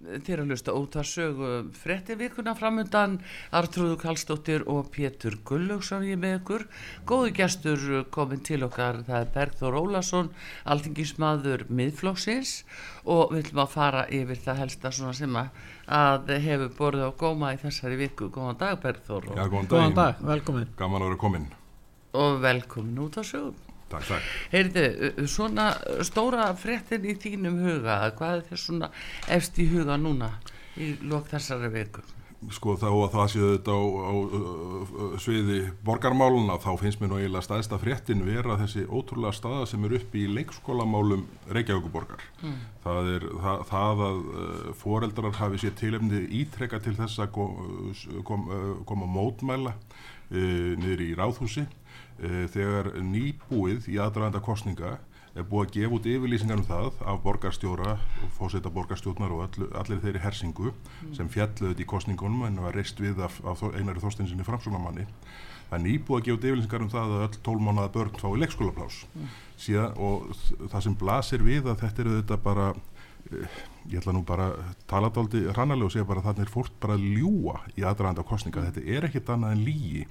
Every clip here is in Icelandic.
að hlusta útvar sögu frettir virkunar framundan Artrúðu Kallstóttir og Pétur Gullugson ég með ykkur. Góðu gestur komin til okkar, það er Bergþór Ólason, alþingismadur miðflóksins og við viljum að fara yfir það helsta svona sem að hefur borðið á góma í þessari viku. Góðan dag Bergþór. Já, góðan, Góðan dag, velkomin. Gaman að vera komin. og velkomin út á sögum Takk, takk. Heyrðu, svona stóra fréttin í þínum huga, hvað er þér svona efst í huga núna í lok þessari viku? Sko þá að það séu þetta á, á, á sviði borgarmáluna þá finnst mér nú eiginlega staðista fréttin vera þessi ótrúlega staða sem er upp í leikskólamálum Reykjavíkuborgar. Mm. Það er það, það að uh, foreldrar hafi sér tilefni ítrekka til þess að kom, kom, uh, koma mótmæla uh, niður í ráðhúsi þegar nýbúið í aðdraðanda kostninga er búið að gefa út yfirlýsingar um það af borgarstjóra fósita borgarstjórnar og all, allir þeirri hersingu mm. sem fjalluðið í kostningunum en var reist við af, af einari þóstinsinni framsóknarmanni. Það er nýbúið að gefa út yfirlýsingar um það að öll tólmánaða börn fái leikskólaplás mm. Síðan, og það sem blasir við að þetta eru þetta bara ég ætla nú bara að tala daldi rannalega og segja bara að þannig er fólk bara að ljúa í aðdraðanda kostninga. Þetta er ekkit annað en lígi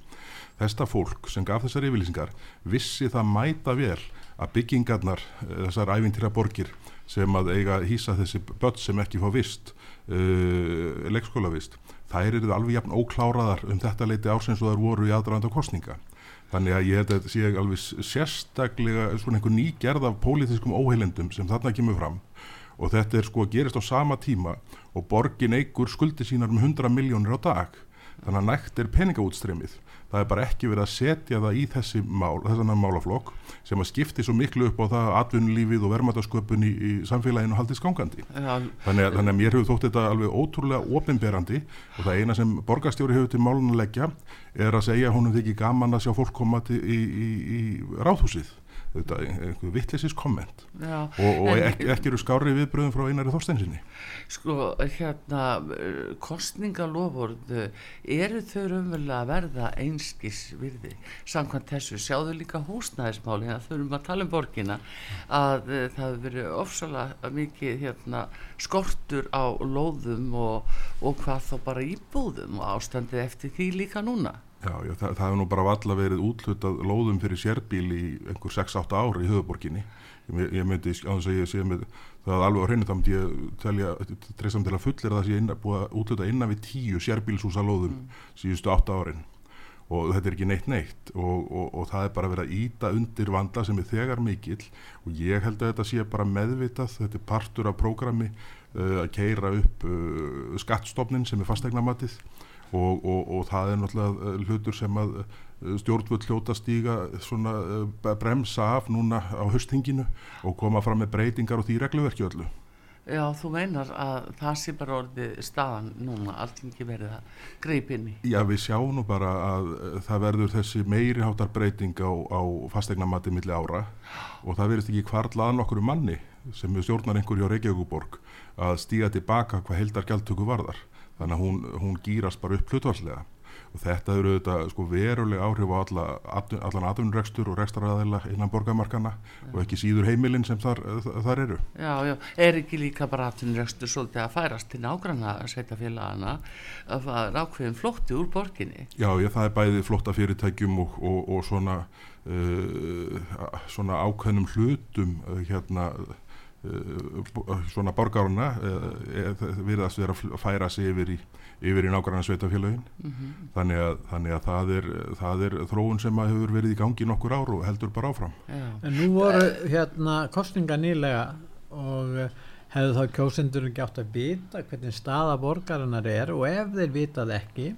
Þesta fólk sem gaf þessar yfirlýsingar vissi það mæta vel að byggingarnar, eh, þessar æfintýra borgir sem að eiga hýsa þessi börn sem ekki fá vist, uh, leikskólavist, þær eru alveg jafn ókláraðar um þetta leiti ársins og þar voru í aðdraðanda kostninga. Þannig að ég held að sé alveg sérstaklega svona einhver ný gerð af pólitískum óheilendum sem þarna kemur fram og þetta er sko að gerist á sama tíma og borgin eigur skuldi sínar um 100 miljónir á dag. Þannig að nægt er peningaútstremið það er bara ekki verið að setja það í þessi mál, þessan málaflokk sem að skipti svo miklu upp á það atvinnulífið og vermaðasköpun í, í samfélaginu haldist gangandi. Ja. Þannig, að, þannig að mér hefur þótt þetta alveg ótrúlega ofinberandi og það eina sem borgarstjóri hefur til málun að leggja er að segja hún er ekki gaman að sjá fólk koma til í, í, í ráðhúsið einhver vittlesis komment. Og, og ekki, ekki eru skári viðbröðum frá einari þorsteinsinni Sko hérna kostningaloford eru þau umverulega að verða einskis virði? Samkvæmt þessu, sjáðu líka húsnæðismáli þau erum að tala um borgina að uh, það hefur verið ofsalega mikið hérna, skortur á lóðum og, og hvað þá bara íbúðum og ástandið eftir því líka núna Já, já það, það hefur nú bara valla verið útlutað lóðum fyrir sérbíl í einhver 6-8 ári í höfuborginni. Ég, ég myndi, á þess að ég sé með það alveg á hreinu, þá myndi ég telja, treysam til að fullir að það sé búið að útluta innan við 10 sérbílshúsa lóðum mm. síðustu 8 árin og þetta er ekki neitt neitt og, og, og það er bara verið að íta undir vanda sem er þegar mikill og ég held að þetta sé bara meðvitað, þetta er partur af prógrami uh, að keira upp uh, skattstofnin sem er fastegnamatið og, og, og það er náttúrulega eh, hlutur sem að eh, stjórnvöld hljóta stíga svona eh, bremsa af núna á höstinginu og koma fram með breytingar og því regluverki öllu. Já, þú meinar að það sé bara orðið staðan núna, allt ekki verið að greip inn í. Já, við sjáum nú bara að það verður þessi meiri hátar breyting á, á fastegnamatti milli ára og það verðist ekki hvarlaðan okkur um manni sem stjórnar einhverju á Reykjavíkuborg að stíga tilbaka hvað heldar gjaldtöku varðar þannig að hún, hún gýrast bara upp hlutvarslega og þetta eru auðvitað sko, veruleg áhrif á alla, allan atvinnurrekstur og rekstaræðila innan borgarmarkana ja. og ekki síður heimilinn sem þar, þar eru. Já, já, er ekki líka bara atvinnurrekstur svolítið að færast til nágranna sveitafélagana að það er ákveðin flótti úr borginni? Já, já, það er bæði flótta fyrirtækjum og, og, og svona, uh, svona ákveðnum hlutum uh, hérna svona borgaruna eh, eh, virðast vera að færa sig yfir í, yfir í nákvæmlega sveitafélagin mm -hmm. þannig, að, þannig að það er, það er þróun sem hefur verið í gangi nokkur ár og heldur bara áfram Já. En nú voru hérna kostninga nýlega og hefðu þá kjósendur ekki átt að vita hvernig staða borgarinnar er og ef þeir vitað ekki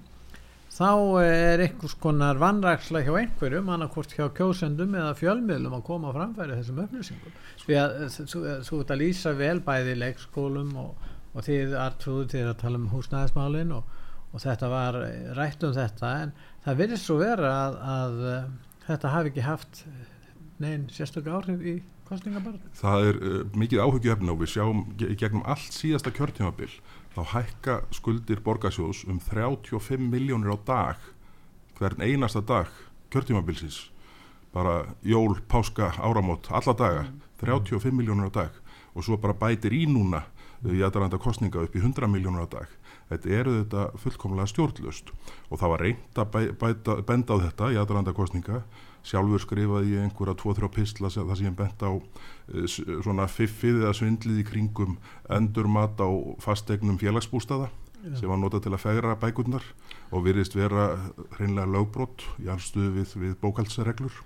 þá er einhvers konar vannræksla hjá einhverjum, annarkort hjá kjósendum eða fjölmiðlum að koma að framfæri þessum upplýsingum því að þú ert að lýsa vel bæði leikskólum og, og þið artrúðu til að tala um húsnæðismálin og, og þetta var rætt um þetta en það virðist svo vera að, að uh, þetta hafi ekki haft neinn sérstök áhrif í kostningabarn. Það er uh, mikið áhugjefni og við sjáum ge- gegnum allt síðasta kjörtímabil þá hækka skuldir borgarsjóðs um 35 miljónir á dag hvern einasta dag kjörtímabilsins. Bara jól, páska, áramót, alla daga 35 miljónir á dag. Og svo bara bætir í núna uh, í aðranda kostninga upp í 100 miljónir á dag. Þetta eru þetta fullkomlega stjórnlust og það var reynd að bæ, bæta, benda á þetta í aðranda kostninga sjálfur skrifaði ég einhverja tvo-þrjá pistla þar sem ég bent á s- svona fiffið eða svindlið í kringum endurmat á fastegnum félagsbústaða sem var notað til að fegra bækurnar og virðist vera hreinlega lögbrott í anstuðu við, við bókaldsreglur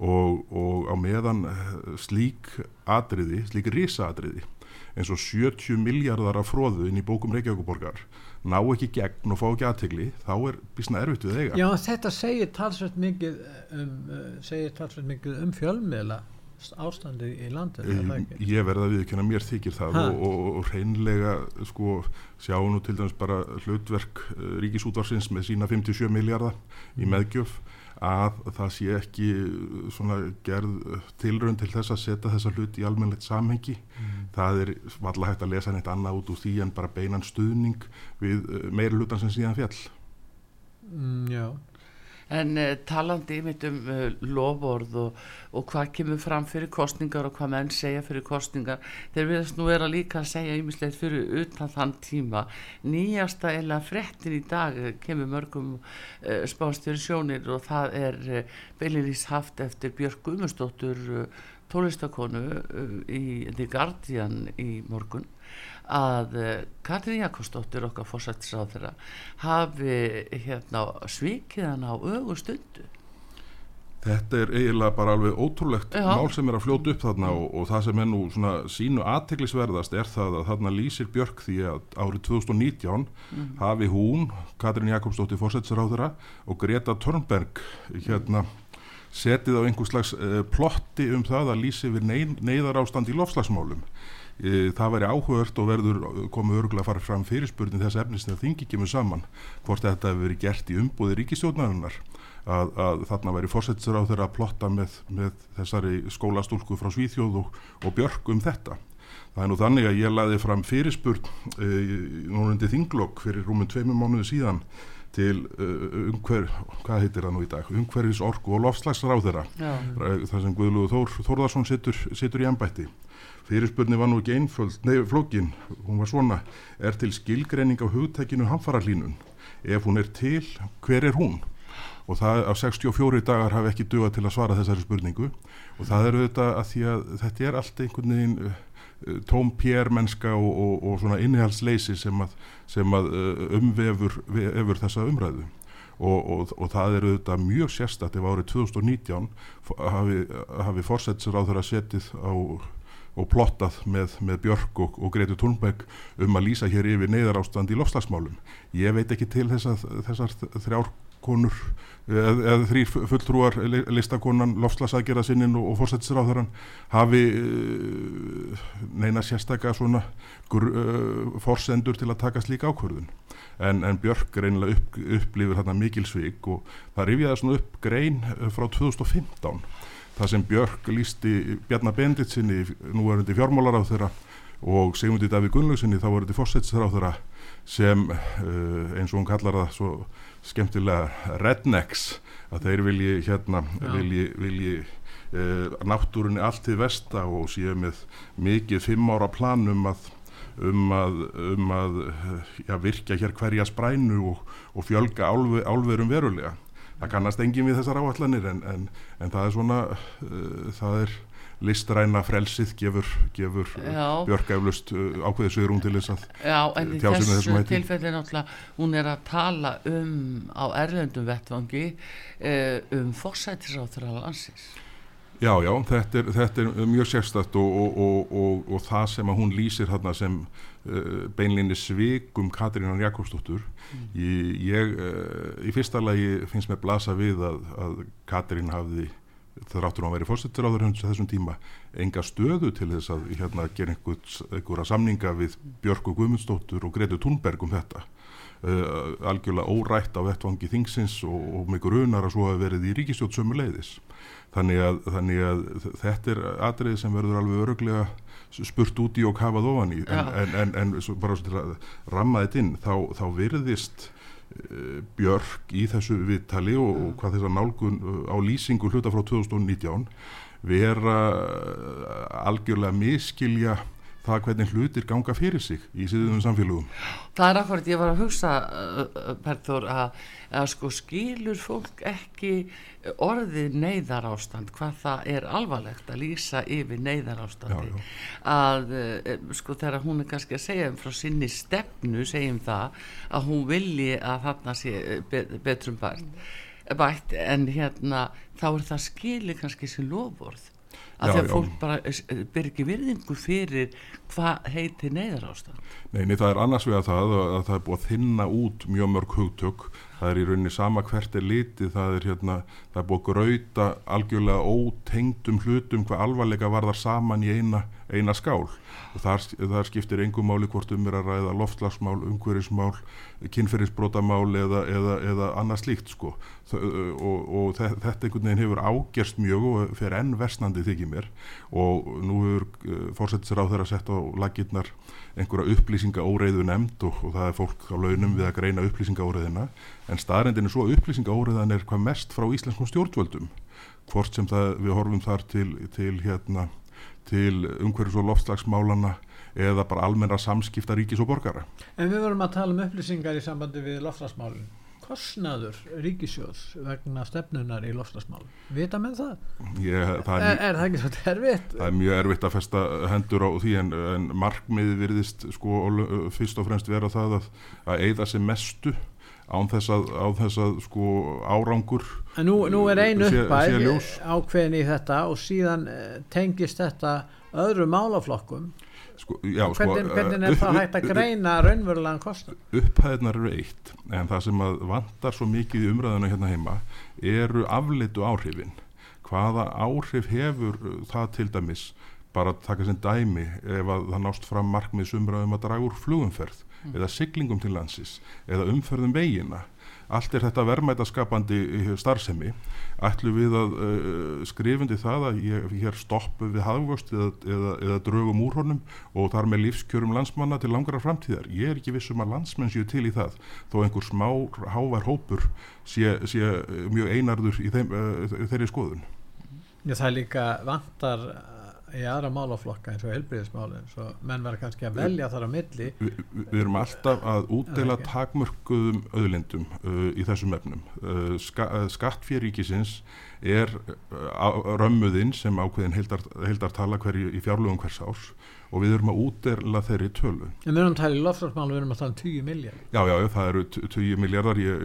og, og á meðan eh, slík atriði, slík risaatriði eins og 70 miljardar af fróðu inn í bókum Reykjavíkuborgar ná ekki gegn og fá ekki aðtegli þá er bísna erfitt við eiga Já, þetta segir talsveit mikið um, uh, segir talsveit mikið um fjölmiðla ástandi í landinu, Um? Ég verða að viðkynna mér þykir það Ha? og, og, og hreinlega sko, sjáum nú til dæmis bara hlutverk uh, ríkisútvarsins með sína 57 miljardar í Mm. meðgjöf að það sé ekki uh, svona gerð uh, tilraun til þess að setja þessa hlut í almennlegt samhengi. Mm. Það er valla hægt að lesa neitt annað út úr því en bara beinan stuðning við uh, meiri hlutan sem síðan fjall. Mm, já, En uh, talandi yfir um uh, lofórð og, og hvað kemur fram fyrir kostningar og hvað menn segja fyrir kostningar þeir viðast nú vera líka að segja ýmislegt fyrir utan þann tíma. Nýjasta eða frettin í dag eh, kemur mörgum uh, spánstjóri sjónir og það er beilinlýs haft eftir Björk Guðmundsdóttur tólistakonu uh, í The Guardian í morgun að uh, Katrín Jakobsdóttir okkar fórsættisráð hafi hérna svikið hann á ögu stundu Þetta er eiginlega bara alveg ótrúlegt Já. mál sem er að fljóta upp þarna og, og það sem er nú svona sínu aðteglisverðast er það að þarna lýsir Björk því að árið 2019 hafi hún, Katrín Jakobsdóttir fórsættisráðara og Greta Thunberg hérna setið á einhvers slags uh, plotti um það að lýsi við ney, neyðar ástand í lofslagsmálum. Uh, það væri áhugavert og verður eh, komið örgulega að fara fram fyrirspurning þess efnis þegar þingi kemur saman hvort þetta hefur verið gert í umbúði ríkistjórnarinnar að, að þarna væri fórsettur á þeirra að plotta með, með þessari skólastúlku frá Svíþjóð og, og Björk um þetta. Það er nú þannig að ég laði fram fyrirspurn uh, núrundi þinglokk fyrir rúmum tveimum mánuðu síðan til uh, umhver, hvað heitir það nú í dag, umhverfis orku og lofslagsráðera þar sem Guðlúður Þór, Þórðarsson situr, situr í embætti. Fyrirspurni var nú ekki einföld, nei, flókin, hún var svona, er til skilgreining á hugtækinu hamfarahlínun? Ef hún er til, hver er hún? Og það á 64 dagar hafi ekki dugað til að svara þessari spurningu og það eru þetta að því að þetta er allt einhvern veginn uh, uh, tóm pér mennska og, og, og svona innihaldsleysi sem að, sem að uh, umvefur vefur þessa umræðu. Og, og, og það eru þetta mjög sérstætt ef árið 2019 f- hafi, hafi fórsættisir á þeirra setið á og plottað með, með Björk og, og Gretu Thunberg um að lýsa hér yfir neyðarástand í lofslagsmálum. Ég veit ekki til þess að þessar þrjár konur eða, þrýr fulltrúar li- listakonan lofslagsaðgerða sinnin og, og þeirran hafi uh, neina sérstaka svona uh, forsendur til að taka slíka ákvörðun en, en Björk reynilega upp, upplifir hérna mikil svik og það rifjaði svona upp grein eh, frá 2015 það sem Björk lísti Bjarnar Benditsinni núverandi fjármálaráð þeirra og Sigmundi Davíð Gunnlaugsinni þá var þetta fórsættisráð þeirra sem uh, eins og hún kallar það svo skemmtilega rednecks að þeir vilji hérna Já. vilji, vilji uh, náttúrunni allt til vesta og séu með mikið fimm ára plan um að um að, um að eh, já, virkja hér hverja sprænu og, og fjölga álver, álverum verulega. Það kannast engin við þessar áallanir en, en, en það er svona, uh, það er listræna frelsið gefur, gefur uh, eflust uh, ákveðið sögur til þess að Já, en í Tjá þessu þessum hætti. tilfelli náttúrulega hún er að tala um á erlendum vettvangi uh, um fórsættisráþra landsins. Já, já, þetta er, þetta er mjög sérstætt og, og, og, og, og það sem að hún lýsir þarna sem uh, beinlinni svikum Katrínar Jakobsdóttur. Ég, ég uh, í fyrsta lagi finnst mér blasa við að, að Katrín hafði það ráttur hann verið fórsettur á þessum tíma enga stöðu til þess að hérna, gera einhverja samninga við Björgu Guðmundsdóttur og Gretu Thunberg um þetta. Uh, algjörlega órætt á vettvangi þingsins og, og með grunar að svo hafa verið í ríkistjótt sömu leiðis þannig að, þannig að þetta er atrið sem verður alveg öruglega spurt út í og kafað ofan í. En, en, en, en bara til að ramma þetta inn þá, þá virðist uh, Björk í þessu viðtali og, og hvað þess að nálgun uh, á lýsingu hluta frá 2019 vera uh, algjörlega miskilja það hvernig hlutir ganga fyrir sig í síðan samfélagum. Það er akkurat, ég var að hugsa Perþór uh, að, að sko skilur fólk ekki orðið neyðar ástand hvað það er alvarlegt að lýsa yfir neyðar ástandi já, já. að uh, sko þegar hún er kannski að segja um frá sinni stefnu segjum það að hún vilji að þarna sé uh, betrum bætt en hérna þá er það skilir kannski sem lofvorð að því að fólk bara eh, eh, byrgi virðingu fyrir hvað heitir neyðar ástand Neini, það er annars vega það að það er búið að þinna út mjög mörg hugtök. Það er í rauninni sama hvert er litið það er, hérna, það er búið að gröita algjörlega ótengdum hlutum hvað alvarleika varðar saman í eina, eina skál. Og þar, þar skiptir engum máli hvort um er að ræða loftlagsmál, umhverfismál kynferðisbrótamál eða, eða, eða annað slíkt sko. Og, og þetta einhvern veginn hefur ágerst mjög og fer enn versnandi þykir mér. Og nú hefur uh, fórsetisar á þeirra sett á lagirnar einhverja upplýsingaóreiðu nefnd og, og það er fólk á launum við að greina upplýsingaóreiðina. En staðrendin er svo upplýsingaóreiðan er hvað mest frá íslenskum stjórnvöldum. Hvort sem það, við horfum þar til, til, hérna, til umhverjus og loftslagsmálana eða bara almenna samskipta ríkis og borgara. En við vorum að tala um upplýsingar í sambandi við loftslagsmálun kostnaður ríkisjóðs vegna stefnunar í lofslagsmál vita með það? Ég, það er, er það ekki svo erfitt? Það er mjög erfitt að festa hendur á því en, en markmiði virðist sko fyrst og fremst vera það að, að eigða sem mestu án þess að, á þess að sko árangur en nú, nú er einu uppæð ákveðin í þetta og síðan eh, tengist þetta öðru málaflokkum. Sko, já, hvernig, sko, hvernig er það hægt að greina raunverulegan kostum? Upphæðnar eru eitt en það sem vantar svo mikið í umræðinu hérna heima eru afleitu áhrifin. Hvaða áhrif hefur það til dæmis? Bara að taka sem dæmi ef það nást fram markmiðsumræðum að draga úr flugumferð mm. eða siglingum til landsis eða umferðum veginna allt er þetta verðmætaskapandi starfsemi. Ætlu við að uh, skrifundi það að hér stoppu við hafgóst eða, eða, eða draugum úr honum og þar með lífskjörum landsmanna til langara framtíðar. Ég er ekki vissum að landsmenn séu til í það þó einhver smá hávar hópur sé, sé mjög einarður í þeim, uh, þeirri skoðun. Já það er líka vantar í aðra málaflokka eins og helbriðismálinn svo menn verður kannski að velja þar á milli. Vi, vi, Við erum alltaf að útdeila takmörkuðum öðlindum uh, í þessum efnum. Uh, ska, uh, Skattféríkisins er uh, römmuðinn sem ákveðin heildar, heildar tala hverju í fjárlugum hvers árs og við erum að útderla þeirri tölu. En við erum að tala í lofslagsmálu, við erum að tala um 10 miljardar. Já, já, það eru 10 miljardar, ég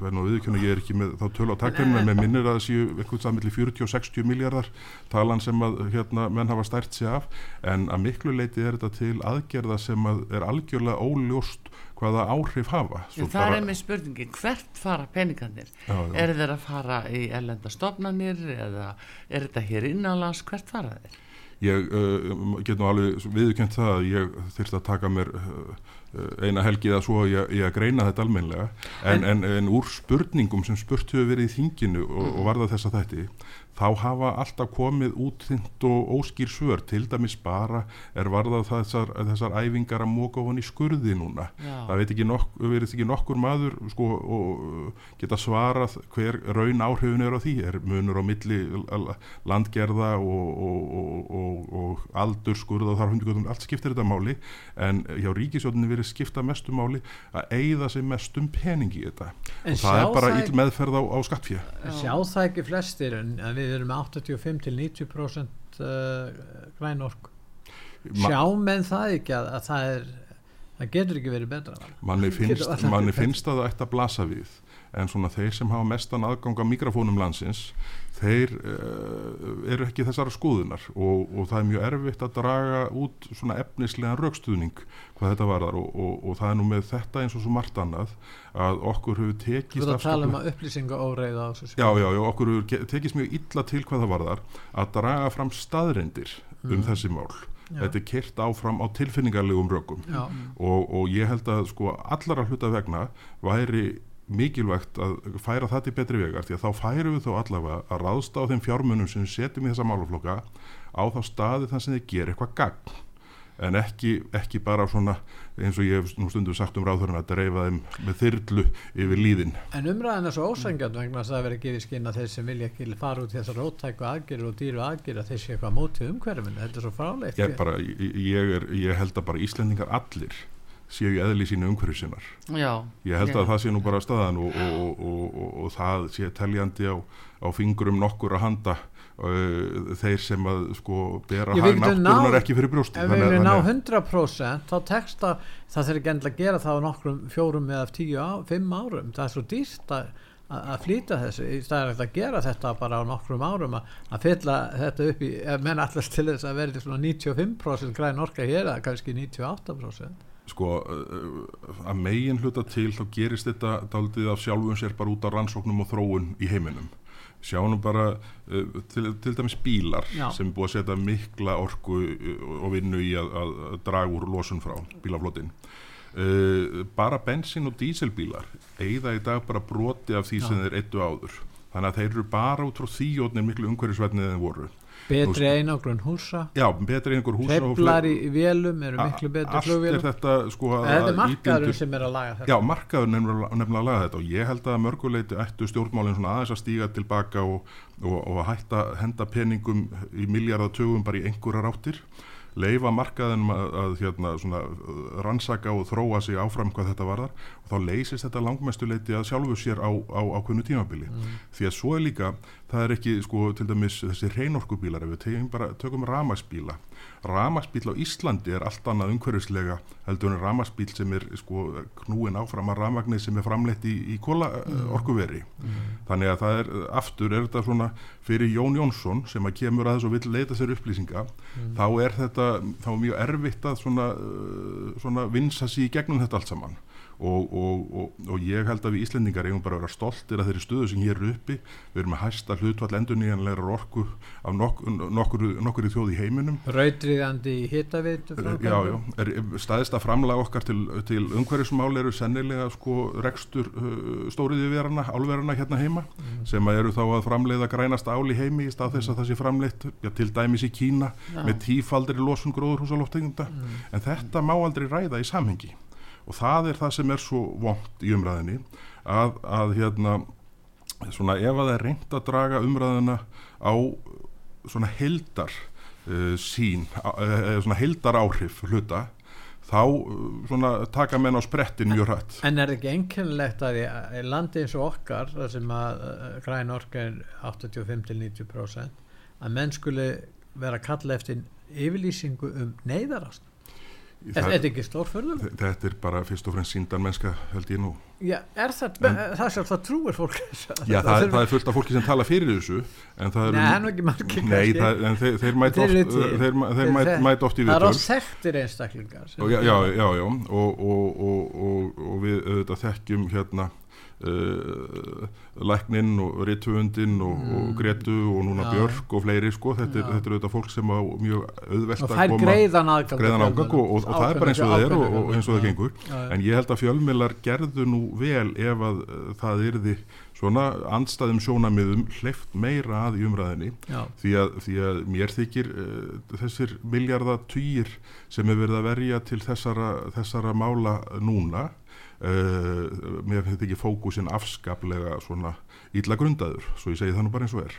verður nú viðkjönu, ég er ekki með þá tölu á takkjörnum, en með minnir að það séu eitthvað samillir 40 og 60 miljardar talan sem að hérna, menn hafa stært sig af, en að miklu leiti er þetta til aðgerða sem að er algjörlega óljóst hvaða áhrif hafa. Það bara... er með spurningi, hvert fara peningarnir? Já, já. Er þeir að fara í ellendastofnanir eða er þetta hér innanlands, hvert fara þeir? ég uh, get nú alveg viðkjönt það að ég þurfti að taka mér uh, eina helgið að svo ég, ég að greina þetta almenlega en, en, en, en úr spurningum sem spurt hefur verið í þinginu og, og varða þess að þetta þá hafa alltaf komið útþynt og óskýr svör. Til dæmis bara er varðað þessar, þessar æfingar að móka í skurði núna. Já. það veit ekki, nokk, verið ekki nokkur maður sko, og geta svarað hver raun áhrifin er á því. Er munur á milli landgerða og, og, og aldur skurða og þar hundur allt skiptir þetta máli. En hjá ríkisjóðinni verið skipta mestum máli að eigða sig mestum pening í þetta. En og það er bara íll meðferð á, á skattfíða Sjá það ekki flestir en við við erum 85 til 90% uh, græn ork sjá menn það ekki að, að það er það getur ekki verið betra manni finnst, manni finnst að það ætti að blasa við en svona þeir sem hafa mestan aðgang á mikrofónum landsins þeir uh, eru ekki þessara skoðunar. Og, og það er mjög erfitt að draga út svona efnislegan raukstuðning hvað þetta varðar. Og, og, og það er nú með þetta eins og svo margt annað að okkur hefur Þú tekist ert að tala um að upplýsinga óreiða Já, já, já, okkur hefur tekist mjög illa til hvað það varðar að draga fram staðreindir um þessi mál. Já. Þetta er kyrt áfram á tilfinningarlegum rökum. Og, og ég held að sko allara hluta vegna væri mikilvægt að færa það til betri vegar því að þá færum við þó allavega að ráðsta á þeim fjármunum sem við setjum í þessa málaflokka á þá staði þann sem þið gerir eitthvað gagn en ekki, ekki bara svona eins og ég hef nú stundum sagt um ráðhörun að dreifa þeim með þyrlu yfir líðin En umræðin er svo ósangjönd vegna að það verið gefið skinn að þeir sem vilja ekki fara út í þessar róttæku aðgerið og dýru aðgerið að þeir sé eitthvað mótið umhverfinu. Þetta er svo frálegt. ég, bara, ég, er, ég held að bara Íslendingar allir séu í eðli sínu umhverju sinnar Já. ég held að það sé nú bara staðan og, og, og, og, og það sé teljandi á, á fingrum nokkur að handa uh, þeir sem að sko bera getum náttúrunar ná- ekki fyrir brjósti Ef við viljum ná 100% þá tekst að það þurfi ekki endilega að gera það á nokkrum fjórum eða tíu, á, fimm árum. Það er svo dýrt að að flýta þessu í staðar að gera þetta bara á nokkrum árum að, að fylla þetta upp í, menn allast til þess að verði svona 95% græn orka hér eða kannski 98% sko uh, að megin hluta til þá gerist þetta daldið af sjálfum sér bara út á rannsóknum og þróun í heiminum. Sjáum bara uh, til, til dæmis bílar Já. sem er búið að setja mikla orku uh, og vinnu í að, að að draga úr losun frá bílaflotin uh, bara bensin og díselbílar eigða í dag bara broti af því sem þeir eittu áður þannig að þeir eru bara út frá þýjótnir miklu umhverfisvetnið en voru. Betri einangrun húsa. Já, betri einhver húsa og fle- í vélum eru miklu betri allt er flugvélum. þetta sko að- Þetta er markaðurinn sem er að laga þetta. Já, markaður nefnilega, að laga þetta og ég held að mörguleiti ættu stjórnmálinn svona aðeins að stíga tilbaka og, og, og að hætta henda peningum í miljardatögum bara í einhverjar áttir leifa markaðinum að, að hérna, svona, uh, rannsaka og þróa sig áfram hvað þetta varðar. Og þá leysist þetta langmestuleiti að sjálfu sér á, á ákveðnu tímabili. Því að svo er líka, það er ekki sko til dæmis þessi reynorkubílar ef við tegum bara, tökum ramagsbíla ramagsbíl á Íslandi er allt annað umhverfislega heldur en ramagsbíl sem er sko knúin áfram að ramagnir sem er framleitt í, í kóla mm. orkuveri. Þannig að það er, aftur er þetta svona fyrir Jón Jónsson sem að kemur að þess og vill leita sér upplýsinga þá er þetta, þá er mjög erfitt að svona, uh, svona vinsa sér í gegnum þetta allt saman og, og, og, og ég held að við Íslendingar eigum bara að vera stoltir að þeirri stöðu sem hér er uppi. Við erum að hæsta hlutvall endurnýjanlegar orku af nok nokkur, nokkur í þjóð í heiminum. Rautriðandi Já, já, er, staðista framlag okkar til, til umhverfismál eru sennilega sko rekstur uh, stóriðiverana, álverana hérna heima sem að eru þá að framleiða grænast ál í heimi í stað þess að það sé framleitt já, til dæmis í Kína með tífaldri losun gróðurhúsaloftegunda en þetta má aldrei ræða í samhengi og það er það sem er svo vond í umræðinni að, að hérna svona ef að það er reynd að draga umræðina á svona heldar uh, sín, uh, svona heldar áhrif hluta, þá svona taka menn á sprettin mjög hrætt. En er ekki einkennilegt að í, landi eins og okkar, þar sem að græn orka er 85-90% að menn skuli vera kalla eftir yfirlýsingu um neyðarast. Er Það, þetta ekki stórförðuleg? þetta er bara fyrst og fremst síndan mennska held ég nú. Já, er það, það er sjálf það trúir fólk. Já, það, það er fullt af fólki sem tala fyrir þessu en það Nei, það er nú ekki margir Nei, það, en þeir, þeir eru oft, til. þeir, þeir mæta, mæta oft í Það er á þekktir einstaklingar. sem- já, já, já, já, og, og, og, og, og við auðvitað þekkjum hérna uh, lækninn og rithöfundinn og, og Gretu og núna Mm. Já. Björk og fleiri sko, þetta er, þetta er auðvitað fólk sem á mjög auðvelt að koma greiðan ágang og, og, og það er bara eins og það er og, og eins og það gengur. Já, en ég held að fjölmiðlar gerðu nú vel ef að uh, það yrði svona andstæðum sjónamiðum hleyft meira að í umræðinni því að, því að mér þykir uh, þessir miljardatýr sem er verið að verja til þessara, þessara mála núna uh, mér finnst ekki fókusin afskaplega svona illa grundaður, svo ég segi það nú bara eins og er.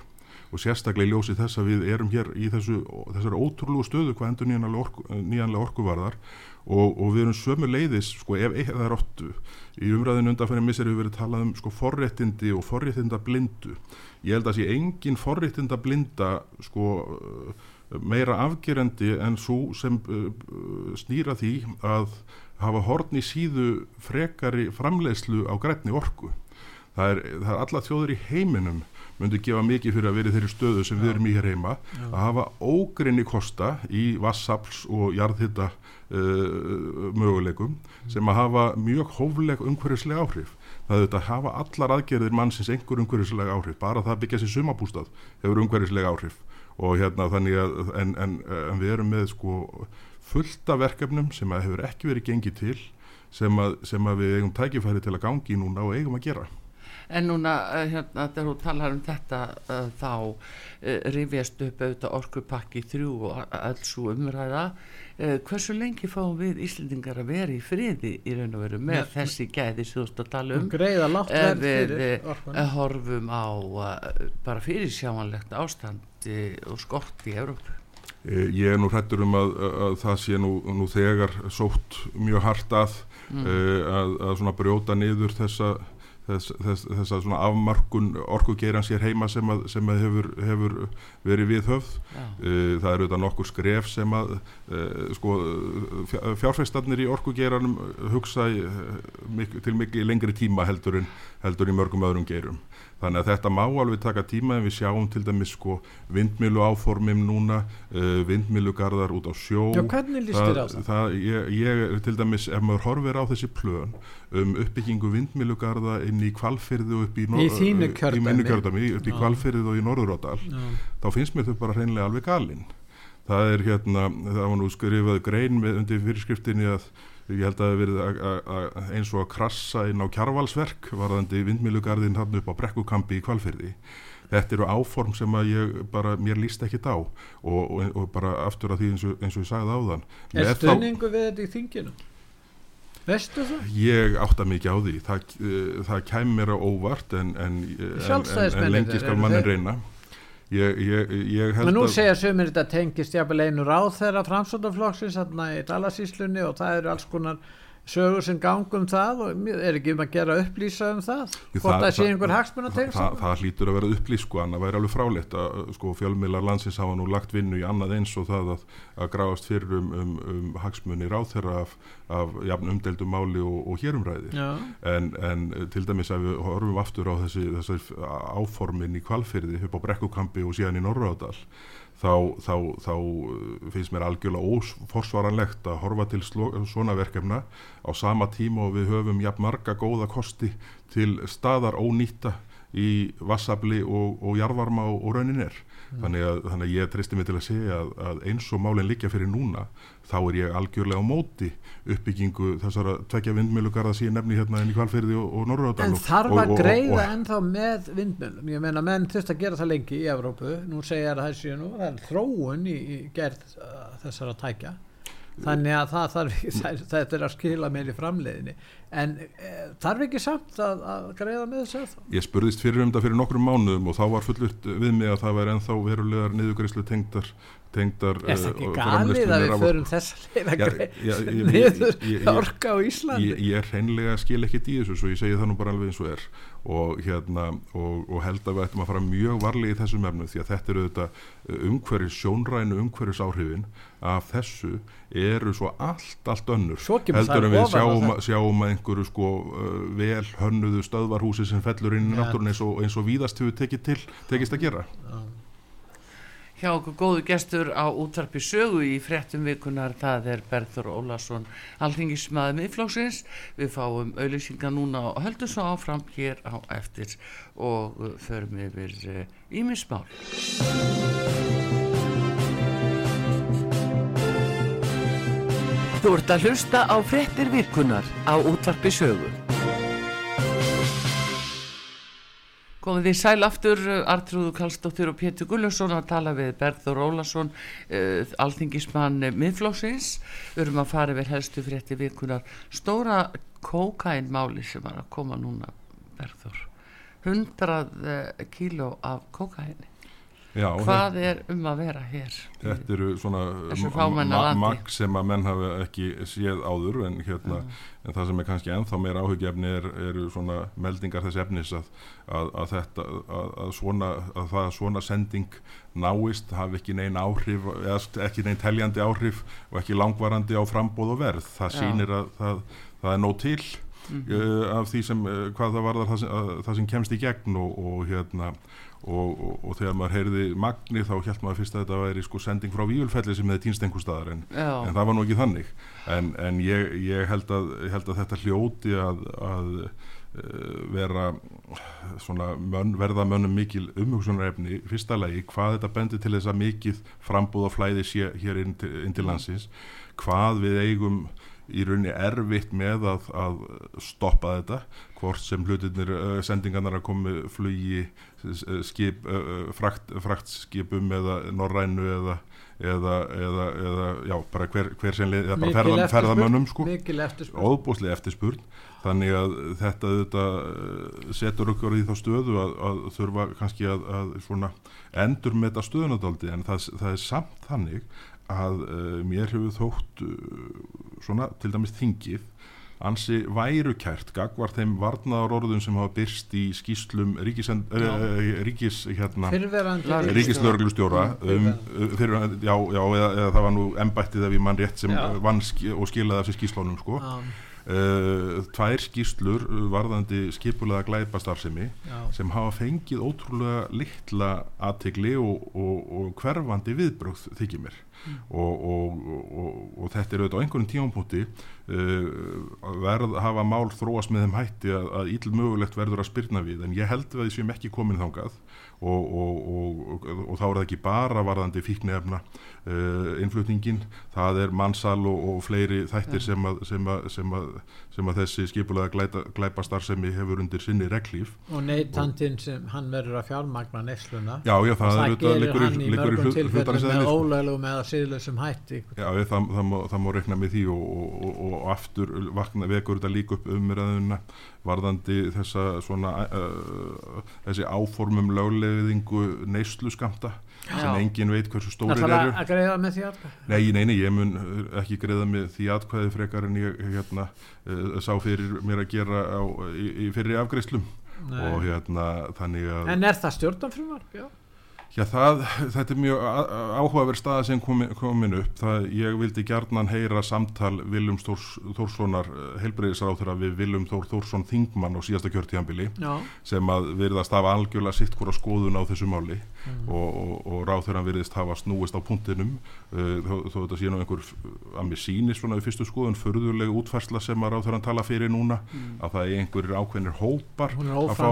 Og sérstaklega í ljósi þess að við erum hér í þessu, þessari ótrúlegu stöðu hvað endur nýjanlega orku, nýjanlega orku varðar. Og, og við erum sömu leiðis sko ef það er óttu í umræðinu undanfæri missir hefur verið talað um sko forréttindi og forréttinda blindu ég held að sé engin forréttinda blinda sko uh, meira afgerandi en svo sem uh, snýra því að, hafa horn í síðu frekari framleiðslu á grænni orku. Það er, það er alla þjóður í heiminum myndi gefa mikið fyrir að vera í þeirri stöðu sem við erum í hér heima að hafa ógrinni kosta í vassafls og jarðhitta uh, möguleikum sem að hafa mjög hófleg umhverfislega áhrif. Það er að hafa allar aðgerðir mannsins einhver umhverfislega áhrif, bara það byggja sér sumabústað hefur umhverfislega áhrif og hérna þannig að en, en, en við erum með sko fullta verkefnum sem að hefur ekki verið gengið til sem að, sem að við eigum tækifæri til að gangi núna og eigum að gera. En núna, uh, hérna, þegar þú talar um þetta, uh, þá uh, rifjast upp auðvitað orkupakki þrjú og alls og umræða. Hversu lengi fáum við Íslendingar að vera í friði í raun og veru með Nei, þessi gæði sem þú ert að tala um? Greiða látt verð fyrir orkunum. Við horfum á bara fyrir sjámanlegt ástandi og skort í Európu. Ég er nú hrættur um að, að það sé nú, nú þegar sótt mjög hart að, mm. að, að brjóta niður þessa þess, þess, þess að svona afmarkun orkugeirans hér heima sem að, sem að hefur, hefur verið við höfð uh, það eru þetta nokkur skref sem að sko, fjárfæstarnir í orkugeiranum hugsa uh, til mikið lengri tíma heldur en heldur í mörgum öðrum geirum Þannig að þetta má alveg taka tíma en við sjáum til dæmis sko vindmilu áformim núna, uh, vindmilugarðar út á sjó. Já, hvernig líst þér á það? það ég, ég til dæmis, ef maður horfir á þessi plön um uppbyggingu vindmilugarða inn í kvalfyrðu upp í, í þínu kjördami, upp í kvalfyrðu og í Norðuródal, þá finnst mér þau bara hreinlega alveg galinn. Það er hérna, það var nú skrifað grein með undir fyrirskriftinni að ég held að það hefur verið eins og að krassa inn á kjarvalsverk varðandi vindmilugarðin hann upp á brekkukampi í kvalfyrði þetta eru áform sem að ég bara, mér líst ekki á. Og, og, og bara aftur að því eins og, eins og ég sagði áðan. Er stöningu við þetta í þinginu? Vestu það? Ég átta mikið á því. Það, uh, það kæm mér á óvart en, en, en, en lengi skal mannin reyna Ég, ég, ég Men nú segja sömur þetta tengist jáfnvel einu ráð þeirra framsótaflokksins í Dalasíslunni og það eru alls konar sögur sem gangum það og er ekki um að gera upplýsa um það? Jú, hvort það sé einhver hagsmunna til það, það hlýtur að vera upplýs sko en það væri alveg fráleitt að sko, fjölmiðlar landsins hafa nú lagt vinnu í annað eins og það að, að gráast fyrir um, um, um hagsmunni ráð þeirra af, af jafn umdeldum máli og, og hérumræði en, en til dæmis að við horfum aftur á þessi, þessi áformin í kvalfyrði upp á brekkukampi og síðan í Norraðal þá, þá, þá uh, finnst mér algjörlega óforsvaranlegt að horfa til svona verkefna á sama tíma og við höfum jafn marga góða kosti til staðar ónýtta í vassabli og, og jarvarma og, og raunin er. Mm. Þannig, að, þannig að ég tristi mig til að segja að, að eins og málinn líka fyrir núna þá er ég algjörlega á móti uppbyggingu þessara tvekja vindmilugarða síðan nefni hérna enn í kvalferði og, og Norröðardal. En þarf að greiða ennþá með vindmilum? Ég meina menn þurft að gera það lengi í Evrópu, nú segja það þessi nú, það er þróun í, í gerð uh, þessara tækja þannig að það þarf, þetta er að skila meiri framleiðinni en e, þarf ekki samt að, að greiða með þess að Ég spurðist fyrir um þetta fyrir nokkrum mánuðum og þá var fullut við mig að það væri ennþá verulegar niðugreislu tengdar tengdar Er það ekki galið að við förum þess að niður orka á Íslandi? Ég, ég er hreinlega skil ekkit í þessu svo ég segi það nú bara alveg eins og er. Og, hérna, og, og held að við ættum að fara mjög varlega í þessum efnum því að þetta eru þetta umhverjus sjónrænu umhverjus áhrifin af þessu eru svo allt, allt önnur. Heldur en við sjáum, sjáum að einhverju sko uh, vel hönnuðu stöðvarhúsi sem fellur inn í náttúrun eins og, og víðast hefur tekið til, tekist að gera. Já hjá okkur góðu gestur á útvarpi sögu í frettum vikunar það er Berður Ólason alþingismæði miðflóksins við fáum auðlýsingar núna og höldum svo áfram hér á eftir og förum yfir ímismál Þú ert að hlusta á frettir vikunar á útvarpi sögu Komið því sæl aftur, Artrúðu Kallstóttir og Pétur Gulluðsson að tala við Berður Ólason, uh, alþingismann miðflóksins. Við erum að fara yfir helstu frétti vikunar. Stóra kókainmáli sem var að koma núna, Berður. 100 kíló af kókaini. Já, hvað er um að vera hér Þetta eru svona fámenna landi. magg sem að menn hafa ekki séð áður en, hérna, en það sem er kannski ennþá meira áhugjefni er, eru svona meldingar þess efnis að, að, að þetta að, að, svona, að það svona sending náist hafi ekki neinn áhrif ekki neinn teljandi áhrif og ekki langvarandi á frambóð og verð það Já. sýnir að það, það er nóg til uh, af því sem uh, hvað það varðar það sem, að, það sem kemst í gegn og, og hérna og, og, og þegar maður heyrði magni þá held maður fyrst að þetta væri sko sending frá Víulfelli sem hefði týnst einhver staðar en, en það var nú ekki þannig. En, en ég, ég held, að, ég held að þetta hljóti að, að uh, vera svona mönn, verða mönnum mikil umhugsunarefni fyrsta lagi hvað þetta bendir til þess að mikið frambúð og flæði sé hér inn til, inn til landsins hvað við eigum í rauninni erfitt með að, að stoppa þetta hvort sem hlutinir uh, sendingarnar að komi flugi s- skip, uh, frakt, fraktskipum eða norrænu eða, eða, eða, eða já, bara hver, hver sem leið, eða bara ferða, ferðamönnum sko. óbúslega eftirspurn. Þannig að þetta eh, setur okkur í þá stöðu að, að þurfa kannski að, að svona endur með þetta stöðunadaldi en það, það er samt þannig að uh, mér hefur þótt uh, svona til dæmis þingið ansi værukært gagvar þeim varnaðar orðum sem hafa byrst í skýslum ríkis, uh, ríkis hérna ríkislörglustjóra um, uh, fyrir, já, já eða, eða það var nú embættið ef ég mann rétt sem Já. vann ski, og skilaði af sér skýslunum sko. Uh, tvær skýslur uh, varðandi skipulega glæpastarfsemi já. sem hafa fengið ótrúlega litla aðtegli og, og, og hverfandi viðbrögð þykir mér og, og, og, og þetta er auðvitað á einhverjum tímapunkti uh, verð hafa mál þróast með þeim hætti að, að íll mögulegt verður að spyrna við. En ég held að við séum ekki komin og, og þá er það ekki bara varðandi fíknefna uh, innflutningin, það er mannsal og, og fleiri þættir sem að, sem að, sem að, sem að þessi skipulega glæpa, starfsemi hefur undir sinni reglíf. Og neytandinn sem hann verður að fjármagna neysluna. Já, já, það, það er gerir hann í mörgum tilfellum með sko. ólöglegum eða síðlösum hætti. Já, ég, það, það, má, það má rekna með því og, og, og, og aftur vakna vekur þetta líka upp umræðuna varðandi þessa svona uh, þessi áformum lögleðingu neyslu skamta sem engin veit hversu Það stórir eru. að greiða með því að Nei, nei, nei, ég mun uh, ekki greiða með því atkvæði frekar en ég hérna, uh, sá fyrir mér að gera á, í, í fyrir afgreiðslum. Og hérna þannig að En er það stjórnanfrumvarp? Já. Já, það, þetta er mjög áhugaverð staða sem komin, komin upp. Það, ég vildi gjarnan heyra samtal Viljum Þórs, Þórssonar heilbreyðisráþurra við Viljum Þór Þórsson Þingmann á síðasta kjörtíðanbili sem að virðast hafa algjörlega sitt hvora skoðun á þessu máli Mm. og, og, og ráþurran virðist hafa snúist á punktinum uh, þó, þó þetta sé nú einhver að mér sýnist svona í fyrstu skoðun förðuleg útfærsla sem að ráþurran tala fyrir núna að það er einhverjir ákveðnir hópar að fá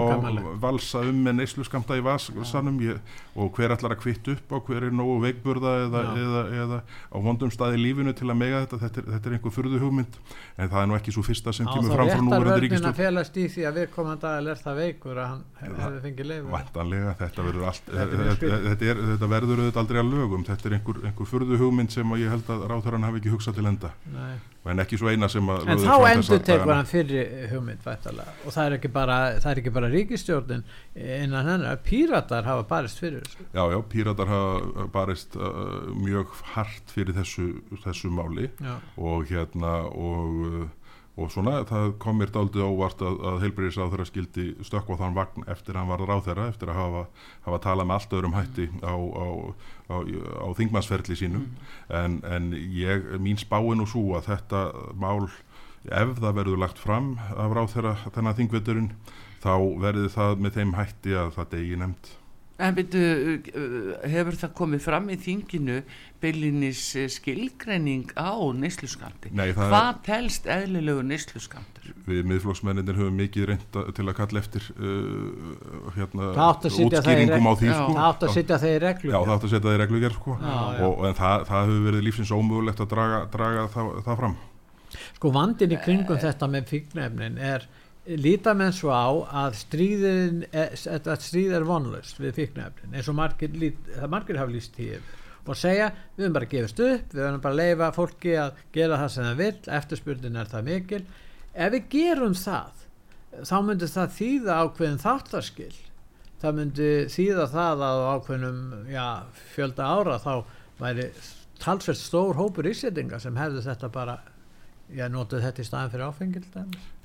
valsa um með neysluskamta í vasanum. Ég, og hver ætlar að kvitt upp á hver er nógu veikburða eða, Já. eða, eða á vondum staði lífinu til að mega þetta? Þetta er, þetta er einhver furðu hugmynd en það er nú ekki svo fyrsta sem kemur fram frá er fengið leifu Vantanlega, þetta verður allt Þetta er þetta, er, verður auðvitað aldrei að lögum þetta er einhver, einhver furðu hugmynd sem ég held að ráþarann hafi ekki hugsað til enda Nei. en ekki svo eina sem að En þá endur dagana. hann fyrri hugmynd vættalega og það er ekki bara, bara ríkistjórnin innan hennar, píratar hafa barist fyrir þessu. Já, já, píratar hafa barist uh, mjög hart fyrir þessu, þessu máli Já. og hérna og, uh, og svona það kom mér daldið óvart að, að heilbreyðis ráþæra skildi stökkva þann vagn eftir að hann var ráþæra eftir að hafa, hafa talað með allt öðrum hætti á, á, á, á þingmannsferli sínum en, en ég, mín spáin og svo að þetta mál ef það verður lagt fram af ráþæra þennan þingveturinn þá verði það með þeim hætti að það degi nefnd En byrju, hefur það komið fram í þinginu byllinis skilgreining á það Hvað telst eðlilegu neysluskamtur? við miðflokksmenninir höfum mikið reynda til að kalla eftir uh, hérna, Það það útskýringum á því Já. sko. Það átt að setja þeir í reglu. Já, það átti að setja það í reglugerð sko. Já, já. og, en það, það hefur verið lífsins ómögulegt að draga, draga það, það fram Sko vandin í kringum þetta með fíknefnin er líta menn svo á að stríðin að stríð er vonlust við fíknefnin eins og margir, það margir hafa líst tíu og segja við höfum bara að gefast upp við höfum bara leifa fólki að gera það sem það vill eftirspurnin er það mikil. Ef við gerum það þá myndir það þýða ákveðin þáttarskil það myndi þýða það að á ákveðnum já, fjölda ára þá væri talsvert stór hópur ísendinga sem hefðu þetta bara já, notuð þetta í staðin fyrir áfengil.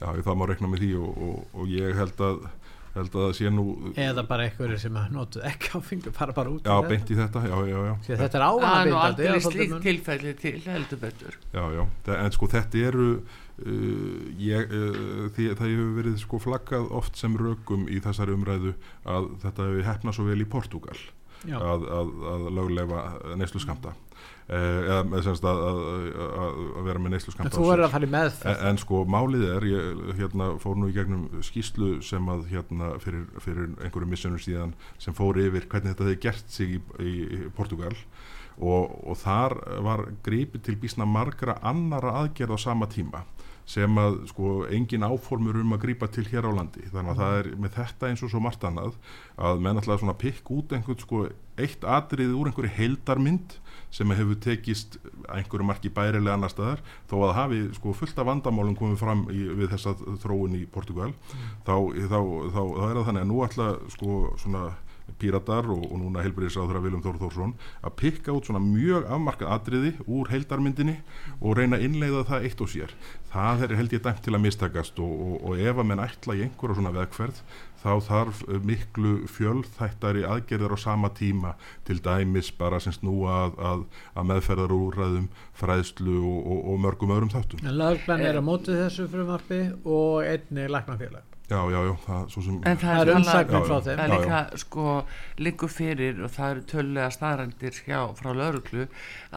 Já, það má rekna með því og, og, og ég held að held að það sé nú eða bara einhverju sem að notuð ekki áfengi fara bara út Já, beint í þetta, já, já, já að þetta er Það er aldrei slíkt tilfelli til heldur betur Já, já, en sko þetta eru uh, ég, uh, því, það hefur verið sko flaggað oft sem rökum í þessari umræðu að þetta hefur hefnað svo vel í Portugal. Að, að, að löglefa neyslu skamta eða með semst að, að, að, að vera með neyslu en skamta þú verður að fara í meðferð. En, en sko málið er, ég hérna, fór nú í gegnum skýslu sem að hérna fyrir, fyrir einhverju missunum síðan sem fór yfir hvernig þetta hefði gert sig í, í, í Portugal og, og þar var gripið til bísna margra annara aðgerð á sama tíma sem að sko engin áformur um að grípa til hér á landi. Þannig að það er með þetta eins og svo margt annað að menn alltaf svona pikk út einhvern sko eitt atriði úr einhverju heildarmynd sem hefur tekist einhverju marki bærilega annar staðar. Þó að hafi sko fullt af vandamálum komið fram í, við þessa þróun í Portugal þá, þá, þá, þá er það þannig að nú ætla sko svona píratar og, og núna heilbriðisráður að Viljum Þór Þórsson að pikka út svona mjög afmarkað atriði úr heildarmyndinni og reyna að innleiða það eitt og sér það er held ég dæmt til að mistakast og, og, og ef að menn ætla í einhverja svona vegferð þá þarf miklu fjölþættari aðgerðar á sama tíma til dæmis bara sem snúa að, að, að meðferðar úrræðum fræðslu og, og, mörgum öðrum þáttum. En lögplan er á móti þessu frumarfi og einni læknafélag já, já, já, það svo sem En það er Já, frá þeim. Það er líka sko líku fyrir og það eru tölulega staðrandir hjá frá lauruglu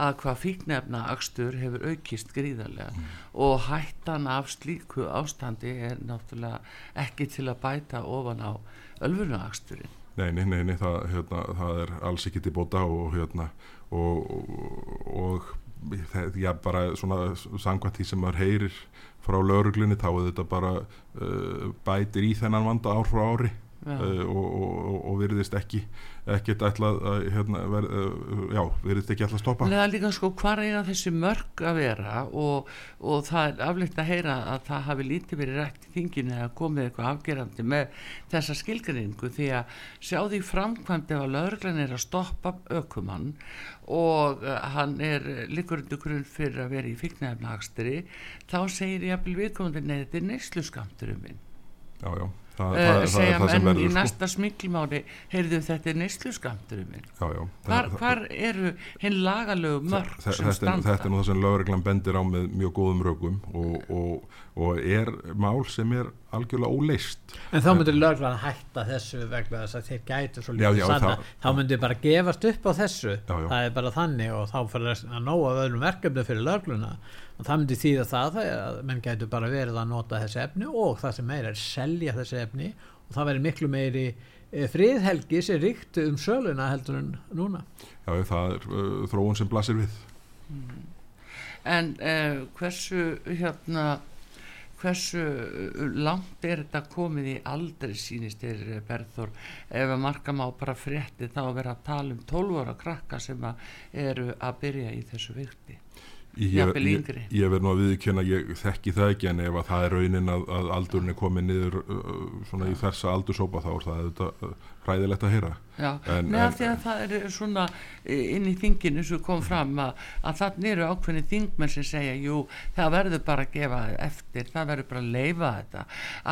að hvað fíknefna akstur hefur aukist gríðarlega. Og hættan af slíku ástandi er náttúrulega ekki til að bæta ofan á ölfunu aksturinn. Nei, nei, nei, nei það, hérna, það er alls ekki til bóta og hérna og, og, og já, bara svona samkvæmt því sem maður heyrir frá lauruglunni þá er þetta bara uh, bætir í þennan vanda ár frá ári uh, og, og, og virðist ekki ekkert ætlað að hérna, ver, uh, já, virðist ekki ætlað að stoppa. Það er líka sko hvar eiga þessi mörg að vera? Og, og það er afleitt að heyra að það hafi lítið verið rætt í þinginu eða komið eitthvað afgerandi með þessa skilgrinningu því að sjá því framkvæmd ef að lauruglan er að stoppa ökumann og uh, hann er líkur undir grunn fyrir að vera í fíknæfnahagstri þá segir ég að viðkomandi nei þetta er neyslu skamturum minn. Já, já, það, uh, það, það er segja það menn í verður sko. næsta smiklimáli heyrðu þetta er neyslu skamturum minn. Já, já, hvar, það- hvar eru hinn lagalögu mörg Þe- sem þetta, er, standa? þetta er nú það sem lögreglan bendir á með mjög góðum rökum og, og, og er mál sem er algjörlega óleist. En þá myndir lögplan hætta þessu vegna þess að þeir gætu svo lítið sanna það- þá myndir bara gefast upp á þessu. Já, já. það er bara þannig og þá fyrir að nóga öðrum verkefni fyrir lögluna og það myndir þýða það að menn gætu bara verið að nota þessi efni og það sem meira er selja þessi efni. Og það verður miklu meiri eh, friðhelgi sem ríktu um söluna heldur en núna. Já, það er uh, þróun sem blasir við. En uh, hversu hérna hversu langt er þetta komið í aldrei sínist er Berður ef að marka má bara frétti þá að vera að tala um 12 ára krakka sem að eru að byrja í þessu vikti Ég, ég, ég verð nú að viðkjöna, ég þekki það ekki en ef að það er raunin að, að aldurinn er komið niður uh, svona í þessa aldursópa þá er það auðvitað uh, hræðilegt að heyra. Já, En- með en- því að það er svona eh, inn í þinginu sem kom fram að, að þannig eru ákveðni þingmenn sem segja jú, það verður bara að gefa eftir, það verður bara að leifa þetta.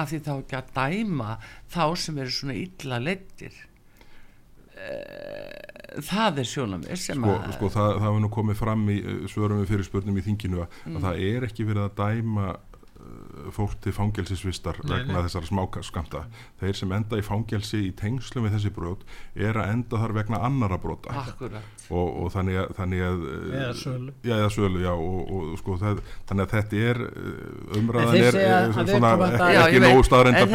Af því þá ekki að dæma þá sem eru svona illa leittir það er sjónamið sem sko, að sko það, það hefur nú komið fram í uh, svörum við fyrir spurningum í þinginu að, Mm. að það er ekki verið að dæma fólk til fangelsisvistar vegna þessara smáskamta þeir sem enda í fangelsi í tengslum við þessi brot er að enda þar vegna annara brota. Og, og þannig að, þannig að eða sölu. Já, eða sölu, já, og, og sko, það, þannig að þetta er, uh, umræðan er, er að svona ekki, nógu staðrenda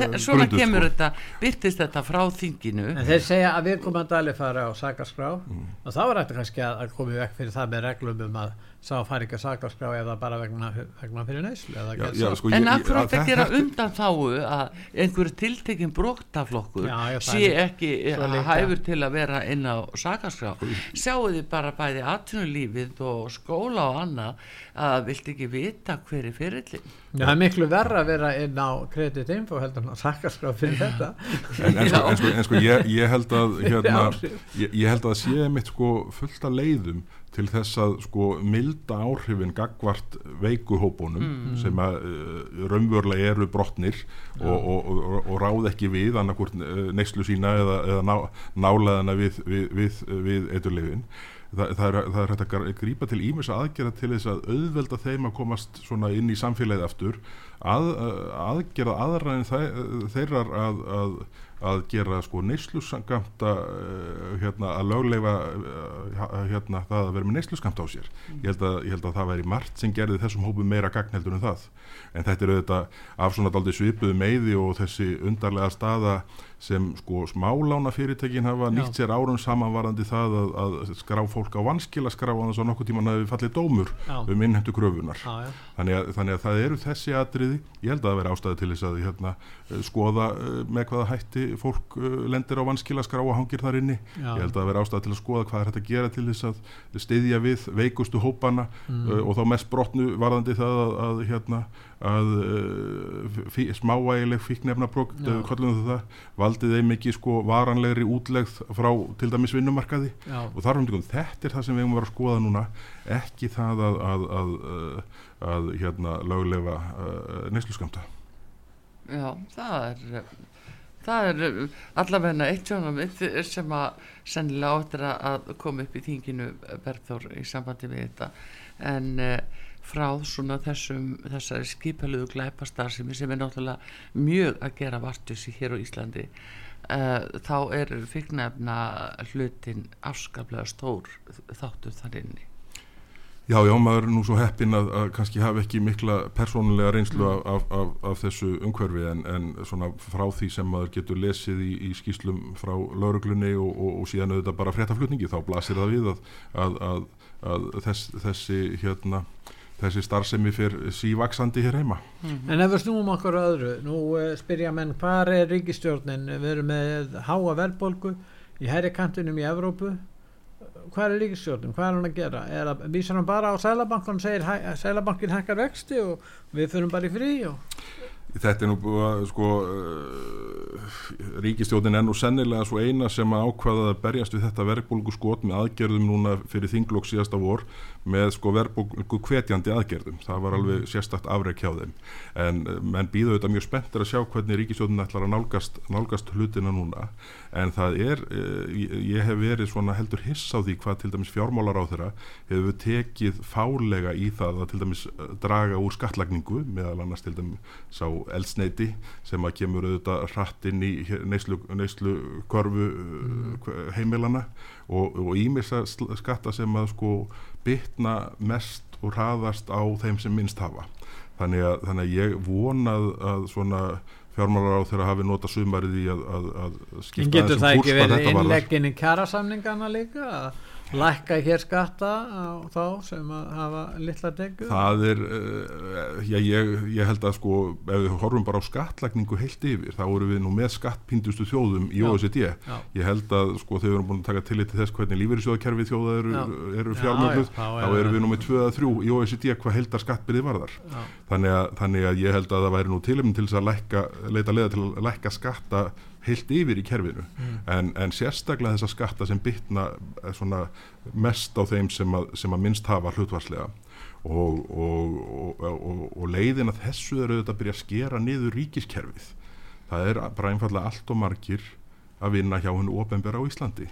þe- svona kemur þetta byrtist þetta frá þinginu. En þeir segja að við komum að dali fara á sakaskrá Mm. og þá er þetta kannski að, í vekk fyrir það með reglum um að sá fari ekki að sakaskrá eða bara vegna, vegna fyrir neyslu eða Já, já, sko, En af hverju ég- átt að þetta- undan þáu að einhverju tiltekinn það sé er- ekki hæfur til að vera inn á sakaskrá sjáu þið bara bæði atvinnulífið og skóla og annað að vilt ekki vita hver er fyrirlin Já, það er miklu verra að vera inn á kreditinfo heldur en að sakkarskrá fyrir þetta. En, en, sko, en, sko, en sko ég, ég held að hérna, ég, ég held að sé mitt sko fullt af leiðum til þess að sko milda áhrifin gagvart veikuhópunum sem að uh, raunverulega eru brotnir og, og, og, og ráð ekki við annarkvort uh, neyslu sína eða, eða ná, nálaðana við, við, við, við eiturlefin Þa, það, er, það er hægt að gr- grípa til ímis aðgerða til þess að auðvelda þeim að komast svona inn í samfélagið aftur að, aðgerða þæ, þeirrar að, að, að gera sko neysluskamta hérna, að lögleifa uh, hérna, það að vera með neysluskamta á sér. Ég held, að, ég held að það væri margt sem gerði þessum hópum meira gagn heldur en það. En þetta er auðvitað af svona daldi svipuðu meiði og þessi undarlega staða sem sko smálána fyrirtekin hafa Já. nýtt sér árum samanvarandi það að, að skrá fólk á vanskila skrá að þess að nokkuð tíman hafi fallið dómur Já. um innhentu kröfunar Já, þannig að, þannig að það eru þessi atriði. Ég held að það veri ástæði til þess að hérna, eh, skoða eh, með hvaða hætti fólk eh, lendir á vanskila skrá og hangir þar inni Já. ég held að það veri ástæði til að skoða hvað er hægt að gera til þess að styðja við veikustu hópana Mm. uh, og þá mest brotnu varðandi það að, að, hérna, að uh, fí, smávægileg fíknefnabrók Já. kollum það, valdið þeim ekki sko varanlegri útlegð frá til dæmis vinnumarkaði Já. og þar um þetta er það sem við höfum að vera að skoða núna ekki það að, að, að, að, að hérna, löglefa uh, neysluskamta Já, það er það er allavegna eitt sjónamitt sem að sennilega áttir að koma upp í þinginu Bergþór í sambandi við þetta. En uh, frá svona þessum þessari skipaluðu glæpastarðsemi sem er náttúrulega mjög að gera vartusi hér á Íslandi uh, þá er fíknefna hlutin afskaplega stór þáttur þar inni Já, já, maður er nú svo heppinn að, að kannski hafa ekki mikla persónulega reynslu af, af, af, af þessu umhverfi en, en svona frá því sem maður getur lesið í, í skýslum frá lauruglunni og, og, og síðan auðvitað bara fréttaflutningi þá blasir það við að, að, að, þess, þessi hérna þessi starfsemi fyrir sívaksandi hér heima. En ef við snúum okkur öðru, nú uh, spyrja menn hvað er ríkistjórnin, við erum með háa verðbólgu í herri kantinum í Evrópu, hvað er ríkistjórnin, hvað er hann að gera? Er að vísa hann bara á Sælabankan segir hæ- Sælabankin hækkar vexti og við fyrir bara í frí og Þetta er nú búið að sko uh, ríkistjóðin er nú sennilega svo eina sem að ákvaða að berjast við þetta verðbólgu skot með aðgerðum núna fyrir þinglokk síðasta vor með sko verðbólgu hvetjandi aðgerðum. Það var alveg sérstakt afreik hjá þeim. En uh, menn býðu þetta mjög spenntir að sjá hvernig ríkistjóðin ætlar að nálgast, nálgast hlutina núna en það er, uh, ég, hef verið svona heldur hiss á því hvað til dæmis fjármálar á þeirra hefur tekið fálega í það að til dæmis uh, draga úr skattlagningu meðal annars til dæmis sá eldsneiti sem að kemur auðvitað hratt inn í neyslu, korfu mm. heimilana og ímissa skatta sem að sko bytna mest og hraðast á þeim sem minnst hafa þannig að, þannig að ég vonað að svona fjármálar á þeirra hafi nota sumarið í að, að, að skipta getur aðeins um það kúrs ekki hvað verið þetta varðar. innleggin í kjærasamningana líka að lækka hér skatta á þá sem að hafa litla tegur Það er, uh, já, ég, ég held að sko, ef við horfum bara á skattlagningu heilt yfir, þá eru við nú með skattpíndustu þjóðum í. OECD. Ég held að sko, þegar við erum búin að taka tillit til þess hvernig lífeyrissjóðakerfi þjóða eru, eru Já, fjármögnuð, já, þá þá er það- við nú með 2-3 í OECD hvað heldar skattbyrði varðar. Þannig að, þannig að ég held að það væri nú tilumn til þess að leita leiða til að lækka skatta heilt yfir í kerfinu. En, en sérstaklega þessa skatta sem bytna eh, svona mest á þeim sem að, sem að minnst hafa hlutvarslega og, og, og, og, og leiðin að þessu er auðvitað að byrja að skera niður ríkiskerfið. Það er bara einfallega allt og margir að vinna hjá hennu ofinbera á Íslandi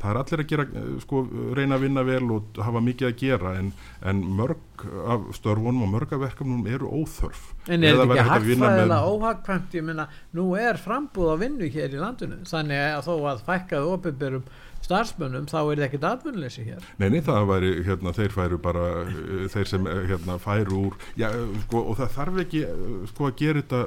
það er allir að gera, eh, sko, reyna að vinna vel og hafa mikið að gera en, en mörg af störfunum og mörg af verkefnum eru óþörf. En er þetta ekki hagfræðilega óhagkvæmt, ég minna, nú er frambúð á vinnu hér í landinu, þannig að þó að fækkaðu opinberum starfsmönnum þá er það ekkert atvinnuleysi hér. Nei, nei, það væri, hérna, þeir færu bara, eh, þeir sem, eh, hérna, færu úr, já, sko, og það þarf ekki, sko, að gera þetta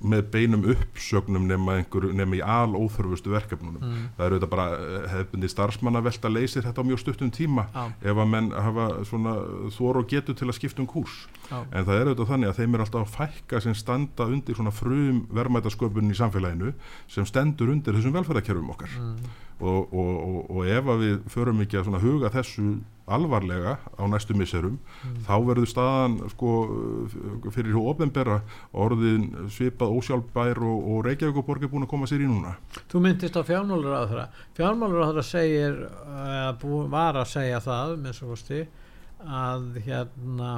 með beinum uppsögnum nema einhver, nema í al óþörfustu verkefnunum. Mm. Það eru þetta bara eh, hefbundi starfsmanna leysir þetta á mjög stuttum tíma Já. ef að menn hafa svona þor og getu til að skipta um kúrs. Já. en það er auðvitað þannig að þeim er alltaf að fækka sem standa undir svona frum verðmætasköpunin í samfélaginu sem stendur undir þessum velferðarkerfum okkar og, og, og, og ef að við förum ekki að huga þessu alvarlega á næstu misserum þá verður staðan sko fyrir hú ofenbera orðin svipað ósjálfbær og, og Reykjavíkuborg er búin að koma sér í núna Þú myndist á fjármálur á þeirra. Fjármálur á þeirra segir, var að segja það, að hérna,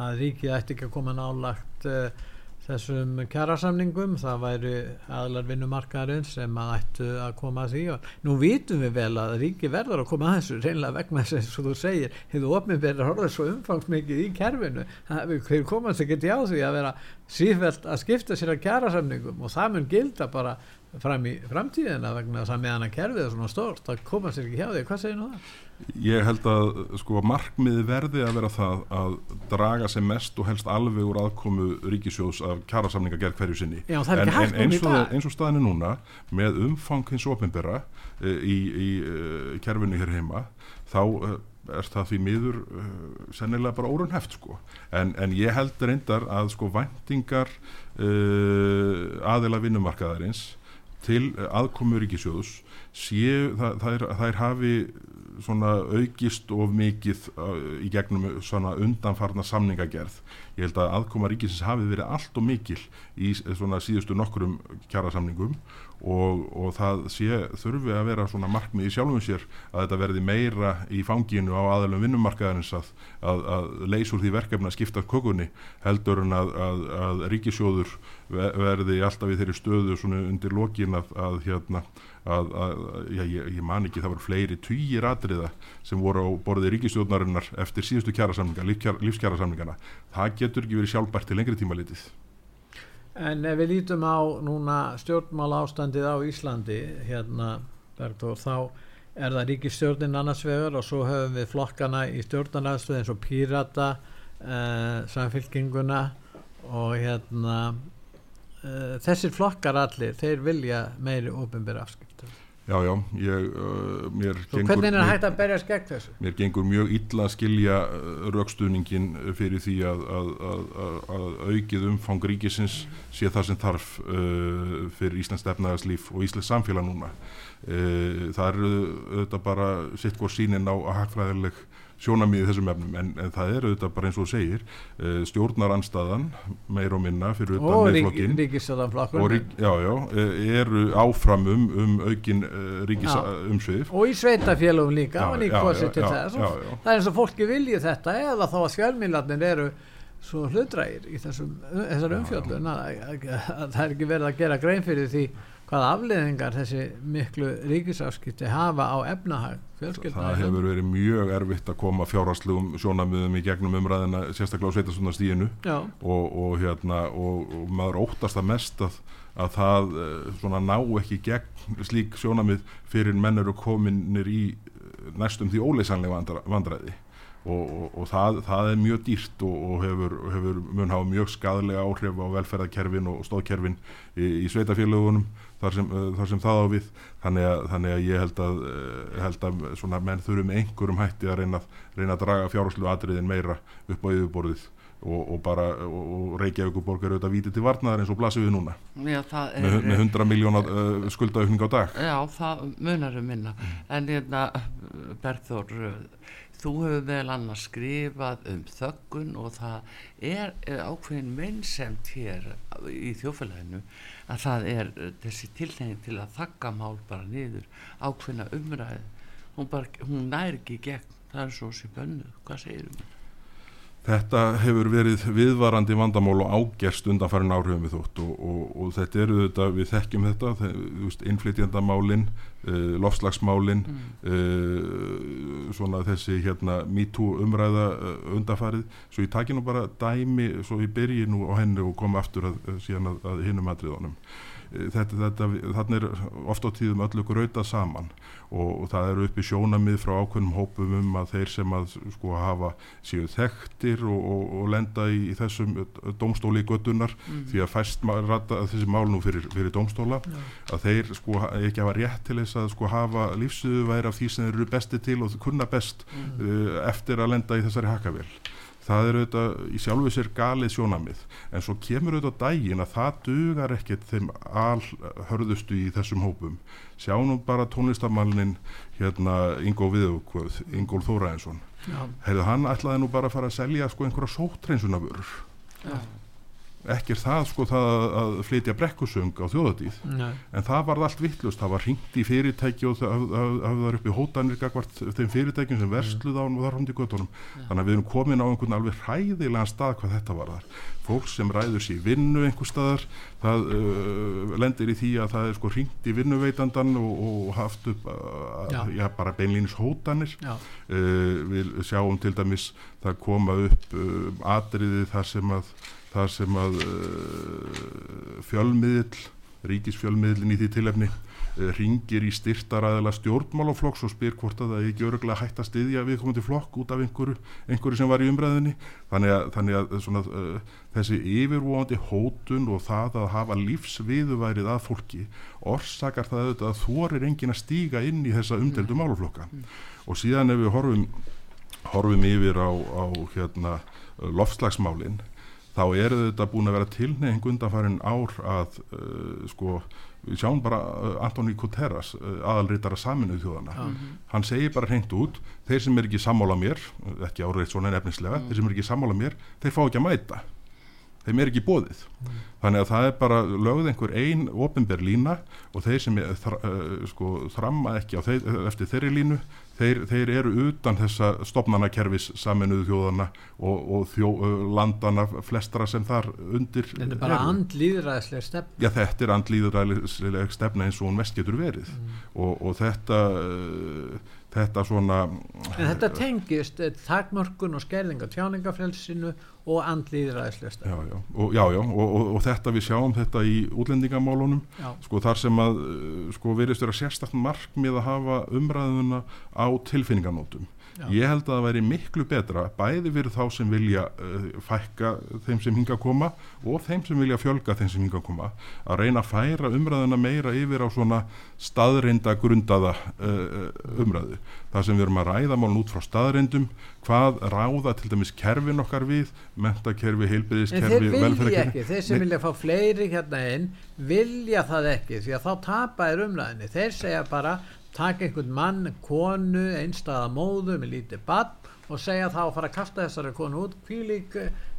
að ríkið ætti ekki að koma nálagt uh, þessum kjærasamningum, það væri aðlar vinnumarkaðarinn sem að ættu að koma að því og nú vitum við vel að ríkið verður að koma að þessu reynlega vegna þess að þú segir, hefur ofnbyrðir horfður svo umfangsmikið í kerfinu, hefur komast ekki á því að vera sífælt að skipta sér að kjærasamningum og það mun gilda bara fram í framtíðina vegna þess að meðan að kerfið er svona stórt það koma sér ekki hjá því, hvað segir nú það? Ég held að sko markmiði verði að vera það að draga sem mest og helst alveg úr aðkomu ríkisjóðs af kjærasamninga gerð hverju sinni. Já, en, en í eins og, eins og staðin er núna með umfang hins opinbera e, í, í e, kerfinu hér heima þá e, er það því miður e, sennilega bara órunheft sko. En, en ég held reyndar að sko væntingar e, aðila vinnumarkaðarins til aðkomu ríkisjóðs séu, það, það, er, það er hafi svona aukist of mikið uh, í gegnum svona undanfarna samningagerð. Ég held að aðkoma ríkisins hafi verið allt og mikil í svona síðustu nokkrum kjærasamningum og, og það sé, þurfi að vera svona markmið í sjálfum sér að þetta verði meira í fanginu á aðalum vinnumarkaðarins að, að, að leysur því verkefni að skipta kökunni heldur en að, að, ríkisjóður ve- verði alltaf í þeirri stöðu svona undir lokin að, hérna að, að já, ég, ég man ekki, það voru fleiri týjir atriða sem voru á borði ríkistjórnarinnar eftir síðustu kjærasamninga, lífskjærasamningana það getur ekki verið sjálfbært til lengri tíma litið En ef við lítum á núna stjórnmál ástandið á Íslandi hérna Bergþór, þá er það ríkistjórnin annars vegar og svo höfum við flokkana í stjórnarnaðstöð eins og Pírata uh, samfylkinguna og hérna uh, þessir flokkar allir, þeir vilja meiri ofinbæri afskiptum Já, já, ég, uh, mér Svo hvernig er hægt að berjast gegn þessu? mér gengur mjög illa að skilja raukstuðningin fyrir því að, að, að, að, aukið umfang ríkisins sé það sem þarf uh, fyrir Íslands efnaðarslíf og Íslands samfélag núna. Uh, það er auðvitað bara sitt hvort sínin á að hagfræðileg sjónamíði þessum efnum. En, en það er auðvitað bara eins og segir uh, stjórnaranstaðan meir og minna fyrir utan miðflokkinn. og rík, já, já, eh, eru áfram um, um aukin uh, ríkis Já. umsvið og í sveitafélagum líka Já, já, það er eins og fólki vilji þetta eða þá að fjölmiðlarnir eru svo hlutrægir í þessum, þessar að, að það er ekki verið að gera grein fyrir því hvaða afleðingar þessi miklu ríkisafskipti hafa á efnahag Það hefur verið mjög erfitt að koma fjárhagslegum sjónamiðum í gegnum umræðina sérstaklega á sveitastundarstíðinu Já, og, og, hérna, og, og maður óttast það mest að, að það eh, svona ná ekki gegn slík sjónamið fyrir menn eru kominir í eh, næstum því óleysanlega vandra, vandræði. Og, og, og það, það er mjög dýrt og, og hefur, hefur mun hafa mjög skadalega áhrif á velferðarkerfin og stóðkerfin í, í sveitafélagunum þar sem, uh, þar sem það á við. Þannig að, þannig að ég held að, uh, held að svona menn þurfum einhverjum hætti að reyna, reyna að draga fjárháslu atriðin meira upp á yfirborðið og, og bara og, Reykjavíkuborg er auðvitað vítið til varnaðar eins og blasir við núna. Já, það er, með, með 100 miljóna uh, skuldaukning á dag. Já, það munar um minna. En hérna, Bergþór, þú hefur vel annars skrifað um þöggun og það er eh, ákveðin mennsemt hér í þjófélaginu að það er eh, þessi tilnefing til að þakka mál bara niður ákveðina umræði. Hún, bara, hún nær ekki gegn, það er svo sér bönnuð. Hvað segir um það? Þetta hefur verið viðvarandi vandamál og ágerst undanfærin áhrifum við þótt og, og, og þetta eru þetta, við þekkjum þetta, þe- þú veist, innflytjandamálin, uh, lofslagsmálin, uh, þessi hérna MeToo umræða uh, undanfærið, svo ég taki nú bara dæmi, svo ég byrji nú á henni og komi aftur að, að, að, hinnum atriðunum. Þetta, þetta, þarna er oft á tíðum öllu gröta saman og, og það eru uppi sjónamið frá ákveðnum hópum um að þeir sem að sko hafa séu þekktir og, og, og lenda í, í þessum dómstóli göttunar því að fæst rata þessi mál nú fyrir, fyrir dómstóla að þeir sko ekki hafa rétt til þess að sko hafa lífsöðu væri af því sem þeir eru besti til og kunna best uh, eftir að lenda í þessari hakavél það er auðvitað í sjálfu sér galið sjónamið en svo kemur auðvitað dægin að það dugar ekkert þeim alhörðustu í þessum hópum. Sjáum bara tónlistamannin hérna Ingo Viðugvöð, Ingól Þóraðinsson hefðu hann ætlaði nú bara að fara að selja sko einhverja sótreinsunavörur ekki er það sko það að flytja brekkusöng á þjóðatíð Nei. en það var allt vittlust, það var ringt í fyrirtæki og það var upp í hótanir þeim fyrirtækjum sem versluð á og þar hundi göttunum, þannig að við erum komin á einhvern alveg hræðilegan stað hvað þetta var þar fólk sem ræður sér vinnu einhver staðar, það uh, lendir í því að það er sko ringt í vinnuveitandan og, og haft upp uh, Já. já, bara beinlínis hótanir uh, við sjáum til dæmis það koma upp uh, atriði þar sem að þar sem að uh, fjölmiðl, ríkisfjölmiðlin í því tilefni ringir í styrtaræðila stjórnmálaflokks og spyr hvort að það er ekki öruglega hægt að styðja við komandi flokk út af einhverju, einhverju sem var í umræðinni þannig að, þannig að svona, uh, þessi yfirvóandi hótun og það að hafa lífsviðuværið að fólki orsakar það auðvitað að þorir engin að stíga inn í þessa umdeldu málaflokka. Og síðan ef við horfum horfum yfir á, á hérna, lofslagsmálin þá eru þetta búin að vera tilneying undanfærin ár að uh, sko, við sjáum bara uh, Antoni Guterres, uh, aðalritara saminuð þjóðana, hann segir bara hreint út þeir sem er ekki sammála mér ekki áreitt svona nefnislega, þeir sem er ekki sammála mér þeir fá ekki að mæta. Þeim er ekki bóðið þannig að það er bara lögð einhver ein ofinber lína og þeir sem er, þra, uh, sko, þramma ekki þeir, eftir þeirri línu þeir, þeir eru utan þessa stopnanakerfis saminuðu þjóðana og, og þjó, landana flestra sem þar undir Þetta er bara andlýðræðislega stefn Já, þetta er andlýðuræðileg stefna eins og hún mest getur verið. Og, og þetta þetta svona En þetta tengist eh, takmörkun og skerðing á tjáningafrelsinu og andlýðræðislega stefn Já, já, og, já, já. Og, og, og þetta við sjáum þetta í útlendingamálunum Já. sko þar sem að uh, sko virðist vera sérstakt markmið að hafa umræðuna á tilfinninganótum ég held að það væri miklu betra bæði fyrir þá sem vilja uh, fækka þeim sem hinga að koma og þeim sem vilja fjölga þeim sem hinga að koma að reyna að færa umræðuna meira yfir á svona staðreinda grundaða uh, umræðu. Það sem við erum að ræða málun út frá staðreindum hvað ráða til dæmis kerfin okkar við mentakerfi, heilbyrðiskerfi ekki, þeir sem Nei. vilja fá fleiri hérna inn vilja það ekki því að þá tapa er umræðinni þeir segja bara taka einhvern mann, konu, einstæða móðu með lítið bann og segja þá að fara að kasta þessari konu út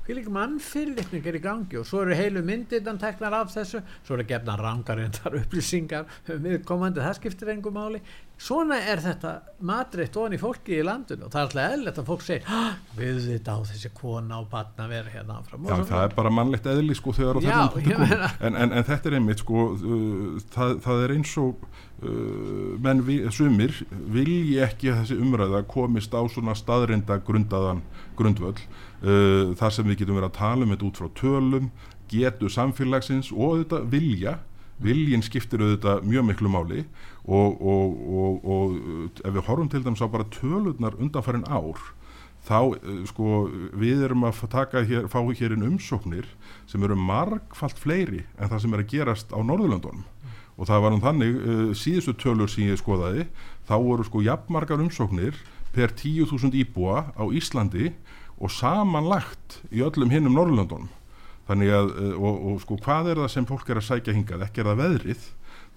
hvílík, hvílík mannfyrirlikning er í gangi og svo eru heilu myndirdan teknar af þessu, svo eru gefna rangarindar upplýsingar um viðkomandi það skiptir engum máli. Svona er þetta matriðt ofan í fólki í landinu og það er alltaf eðlilegt að fólk segir "Ah, við þetta á þessi kona og barn að vera hérna áfram. Já, það er bara mannlegt eðli sko þegar á þessum en, en, en þetta er einmitt sko uh, það, það er eins og uh, menn vi, sumir vilji ekki að þessi umræða komist á svona staðrinda grundaðan grundvöll uh, þar sem við getum verið að tala um þetta út frá tölum getu samfélagsins og auðvitað vilja. Viljin skiptir auðvitað mjög miklu máli og, og, og, og uh, ef við horfum til dæmis á bara tölurnar undanfærin ár þá uh, sko við erum að taka hér, fá hér inn umsóknir sem eru margfalt fleiri en það sem er að gerast á Norðurlöndunum. Og það var um þannig síðustu tölur sem ég skoðaði þá voru sko jafnmargar umsóknir per 10.000 íbúa á Íslandi og samanlagt í öllum hinnum Norðurlöndunum. Þannig að uh, og, og sko hvað er það sem fólk er að sækja hingað? Ekki er það veðrið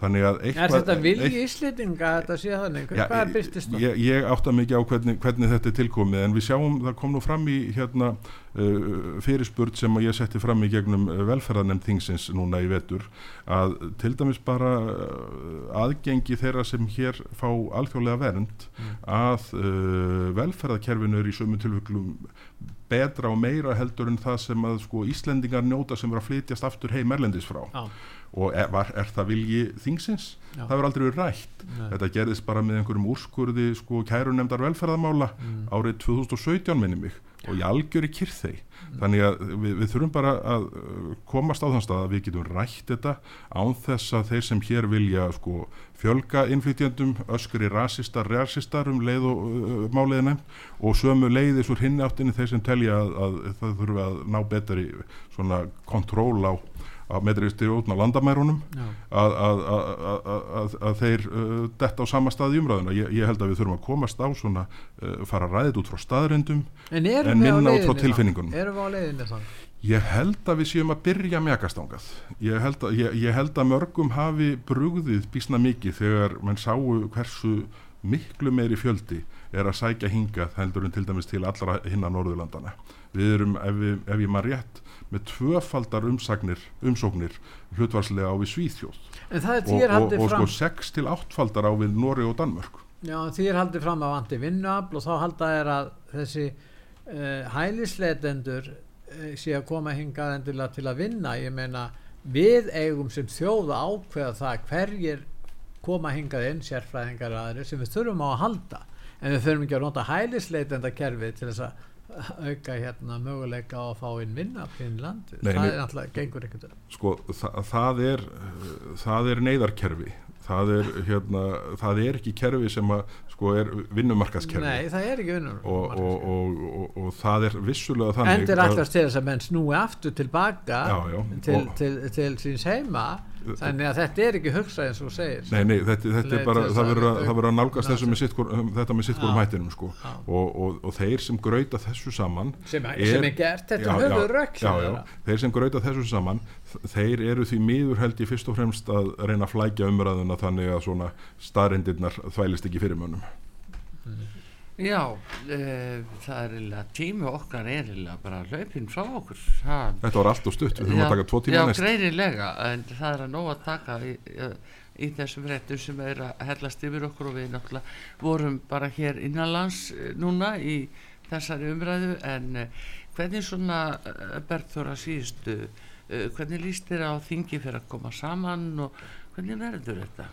þannig að Er eitthvað, þetta vilji Íslendinga að þetta sé þannig? Hvað byrstist það? ég, ég átta mikið á hvernig, hvernig þetta er tilkomið en við sjáum, það kom nú fram í hérna uh, fyrirspurt sem ég setti fram í gegnum uh, velferðarnemnd þingsins núna í vetur að til dæmis bara uh, aðgengi þeirra sem hér fá alþjóðlega vernd að uh, velferðarkerfinu er í sömu tilvöklum betra og meira heldur en það sem að sko Íslendingar njóta sem er að flytjast aftur heim erlendis frá Já, og er, var, er það vilji þingsins? Já. Það verður aldrei verið rætt Nei. þetta gerðist bara með einhverjum úrskurði sko kærunemdar velferðamála Mm. árið 2017 minni mig og ég algjöri kyrþei Mm. þannig að við, við þurfum bara að uh, komast á þann stað að við getum rætt þetta án þess að þeir sem hér vilja sko fjölga innflytjandum öskri rasistar, rasistar um leið og uh, máliði nefn og sömu leiðis úr hinni áttinni þeir sem telja að, að það þurfa að ná betri svona kontról á á metriðstir út á landamærunum að, að, að, að, að þeir uh, detta á sama stað í umræðuna. Ég, ég held að við þurfum að komast á svona, uh, fara að ræðið út frá staðrendum En En minna út frá tilfinningunum. Erum við á leiðinni þá? Ég held að við séum að byrja mjagastangað. Ég að, ég, ég held að mörgum hafi brugðið bísna mikið þegar mann sáu hversu miklu meiri fjöldi er að sækja hingað heldur en til dæmis til allra hinna Norðurlandana. Við erum, ef, við, ef ég maður rétt, með tvöfaldar umsagnir, umsóknir hlutvarslega á við Svíþjóð. Er og, og, og sko 6 til 8 faldar á við Nóri og Danmörk. Já, því er haldið fram að vanti vinnuafl og þá halda er að þessi uh, hælisleitendur uh, sé að koma hingað endilega til að vinna. Ég meina við eigum sem þjóð að ákveða það hverjir koma hingað inn sérfræðingar og aðrir sem við þurfum á að halda. En við þurfum ekki að nota hælisleitenda kerfið til þess að auka hérna möguleika á að fá inn vinnuafl inn í landið, Nei, það er náttúrulega gengur ekkert sko það, það er það er neyðarkerfi. Það er, hérna, það er ekki kerfi sem að sko er vinnumarkaðskerfi. Nei, það er ekki vinnur og, og, og, og, það er vissulega þannig endur allast til þess að menn snúi aftur tilbaka Já, já, til, og- til, til síns heima þannig að þetta er ekki hugsað eins og segir. Nei, nei, þetta, þetta er bara, það að verður að, nálgast ná þessu með sitt hvor, þetta með sitt hvorum Já. hættinum sko. Og, og, og þeir sem grauta þessu saman sem, sem er gert, þetta er höfuð rökk þeir sem grauta þessu saman þeir eru því miður held ég fyrst og fremst að reyna að flækja umræðuna þannig að svona staðrindirnar þvælist ekki fyrir mönnum Já, e, það er eiginlega tími okkar er eiginlega bara hlaupinn frá okkur það, Þetta var allt og stutt, við þurfum að taka tvo tíma já, næst. greinilega, en það er að nóg að taka í, í þessum réttum sem er að hellast yfir okkur og við náttúrulega vorum bara hér innanlands eh, núna í þessari umræðu en eh, hvernig svona eh, Bergþóra síðustu eh, hvernig líst þér á þingi fyrir að koma saman og hvernig verður þetta?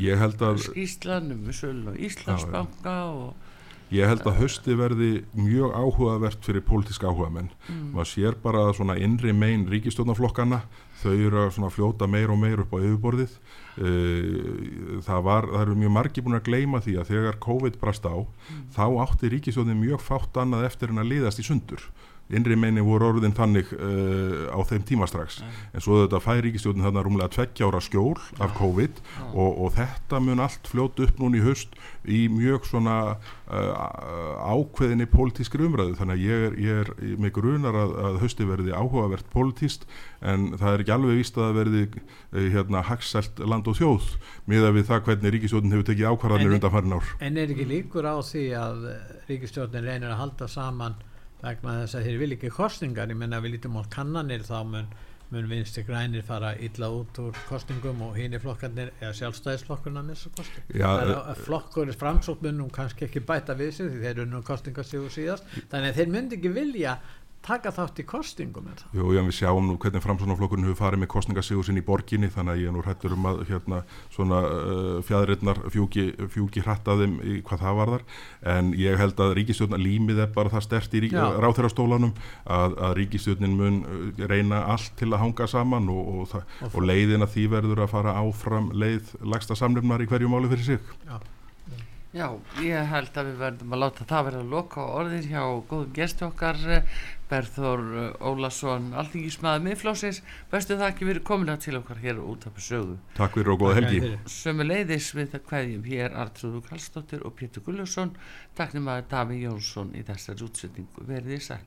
Ég held að um og Íslandsbanka og Ég held að hausti verði mjög áhugavert fyrir pólitíska áhugamenn. Mm. Maður sér bara svona innri megin ríkistjórnarflokkana, þau eru að svona fljóta meir og meir upp á yfirborðið. Eh, Það, var, það eru mjög margi búin að gleyma því að þegar COVID brast á, Mm. þá átti ríkistjórnin mjög fátt annað eftir en að liðast í sundur. Innri meinin voru orðin þannig uh, á þeim tíma strax. En svo þetta fær ríkistjórnin þarna rúmlega tveggja ára skjól af COVID og, og þetta mun allt fljóta upp núna í haust í mjög svona uh, ákveðinni pólitískri umræðu þannig að ég er, ég er með grunar að, að hausti verði áhugavert pólitíst en það er ekki alveg víst að það verði uh, hérna hagsselt land og þjóð miða við það hvernig ríkistjórnin hefur tekið ákvarðanir undan farin ár. en er ekki líkur á því að ríkistjórnin reynir að halda saman vegna þess að þeir vil ekki kostningar ég menna við lítum á kannanir þá mun, mun vinstri grænir fara illa út úr kostningum og hínir flokkarnir eða sjálfstæðisflokkurna missa kosting Já, það eh, er að flokkur framsóknunum kannski ekki bæta við sig því þeir eru nú kostingastíðu síðast. Þannig að þeir myndi ekki vilja taka þátt í kostingum er það? Jú, já, við sjáum nú hvernig framsóknarflokkurinn hefur farið með kostningasígur sinn í borginni þannig að ég er nú hrættur um að hérna, svona uh, fjæðrirnar fjúki, fjúki hrattaðum í hvað það varðar en ég held að ríkistjórnar límið er bara það stert í ráþeirastólanum að, að ríkistjórnin mun uh, reyna allt til að hanga saman og, og, það, Og og leiðin að því verður að fara áfram leið lagsta samlefnar í hverju máli fyrir sig. Já. Já, ég held að við verðum að láta það vera að loka á orðin hjá góðum gesti okkar eh, Berþór eh, Ólason, alþingismæður miðflósins, bestu það ekki verið komin að til okkar hér út af sögu. Takk fyrir og góða helgi. fyrir. Sömu leiðis við það kveðjum hér Artrúðu Kallstóttir og Pétur Gullarsson, taknum að Daví Jónsson í þessari útsendingu verðið sæl.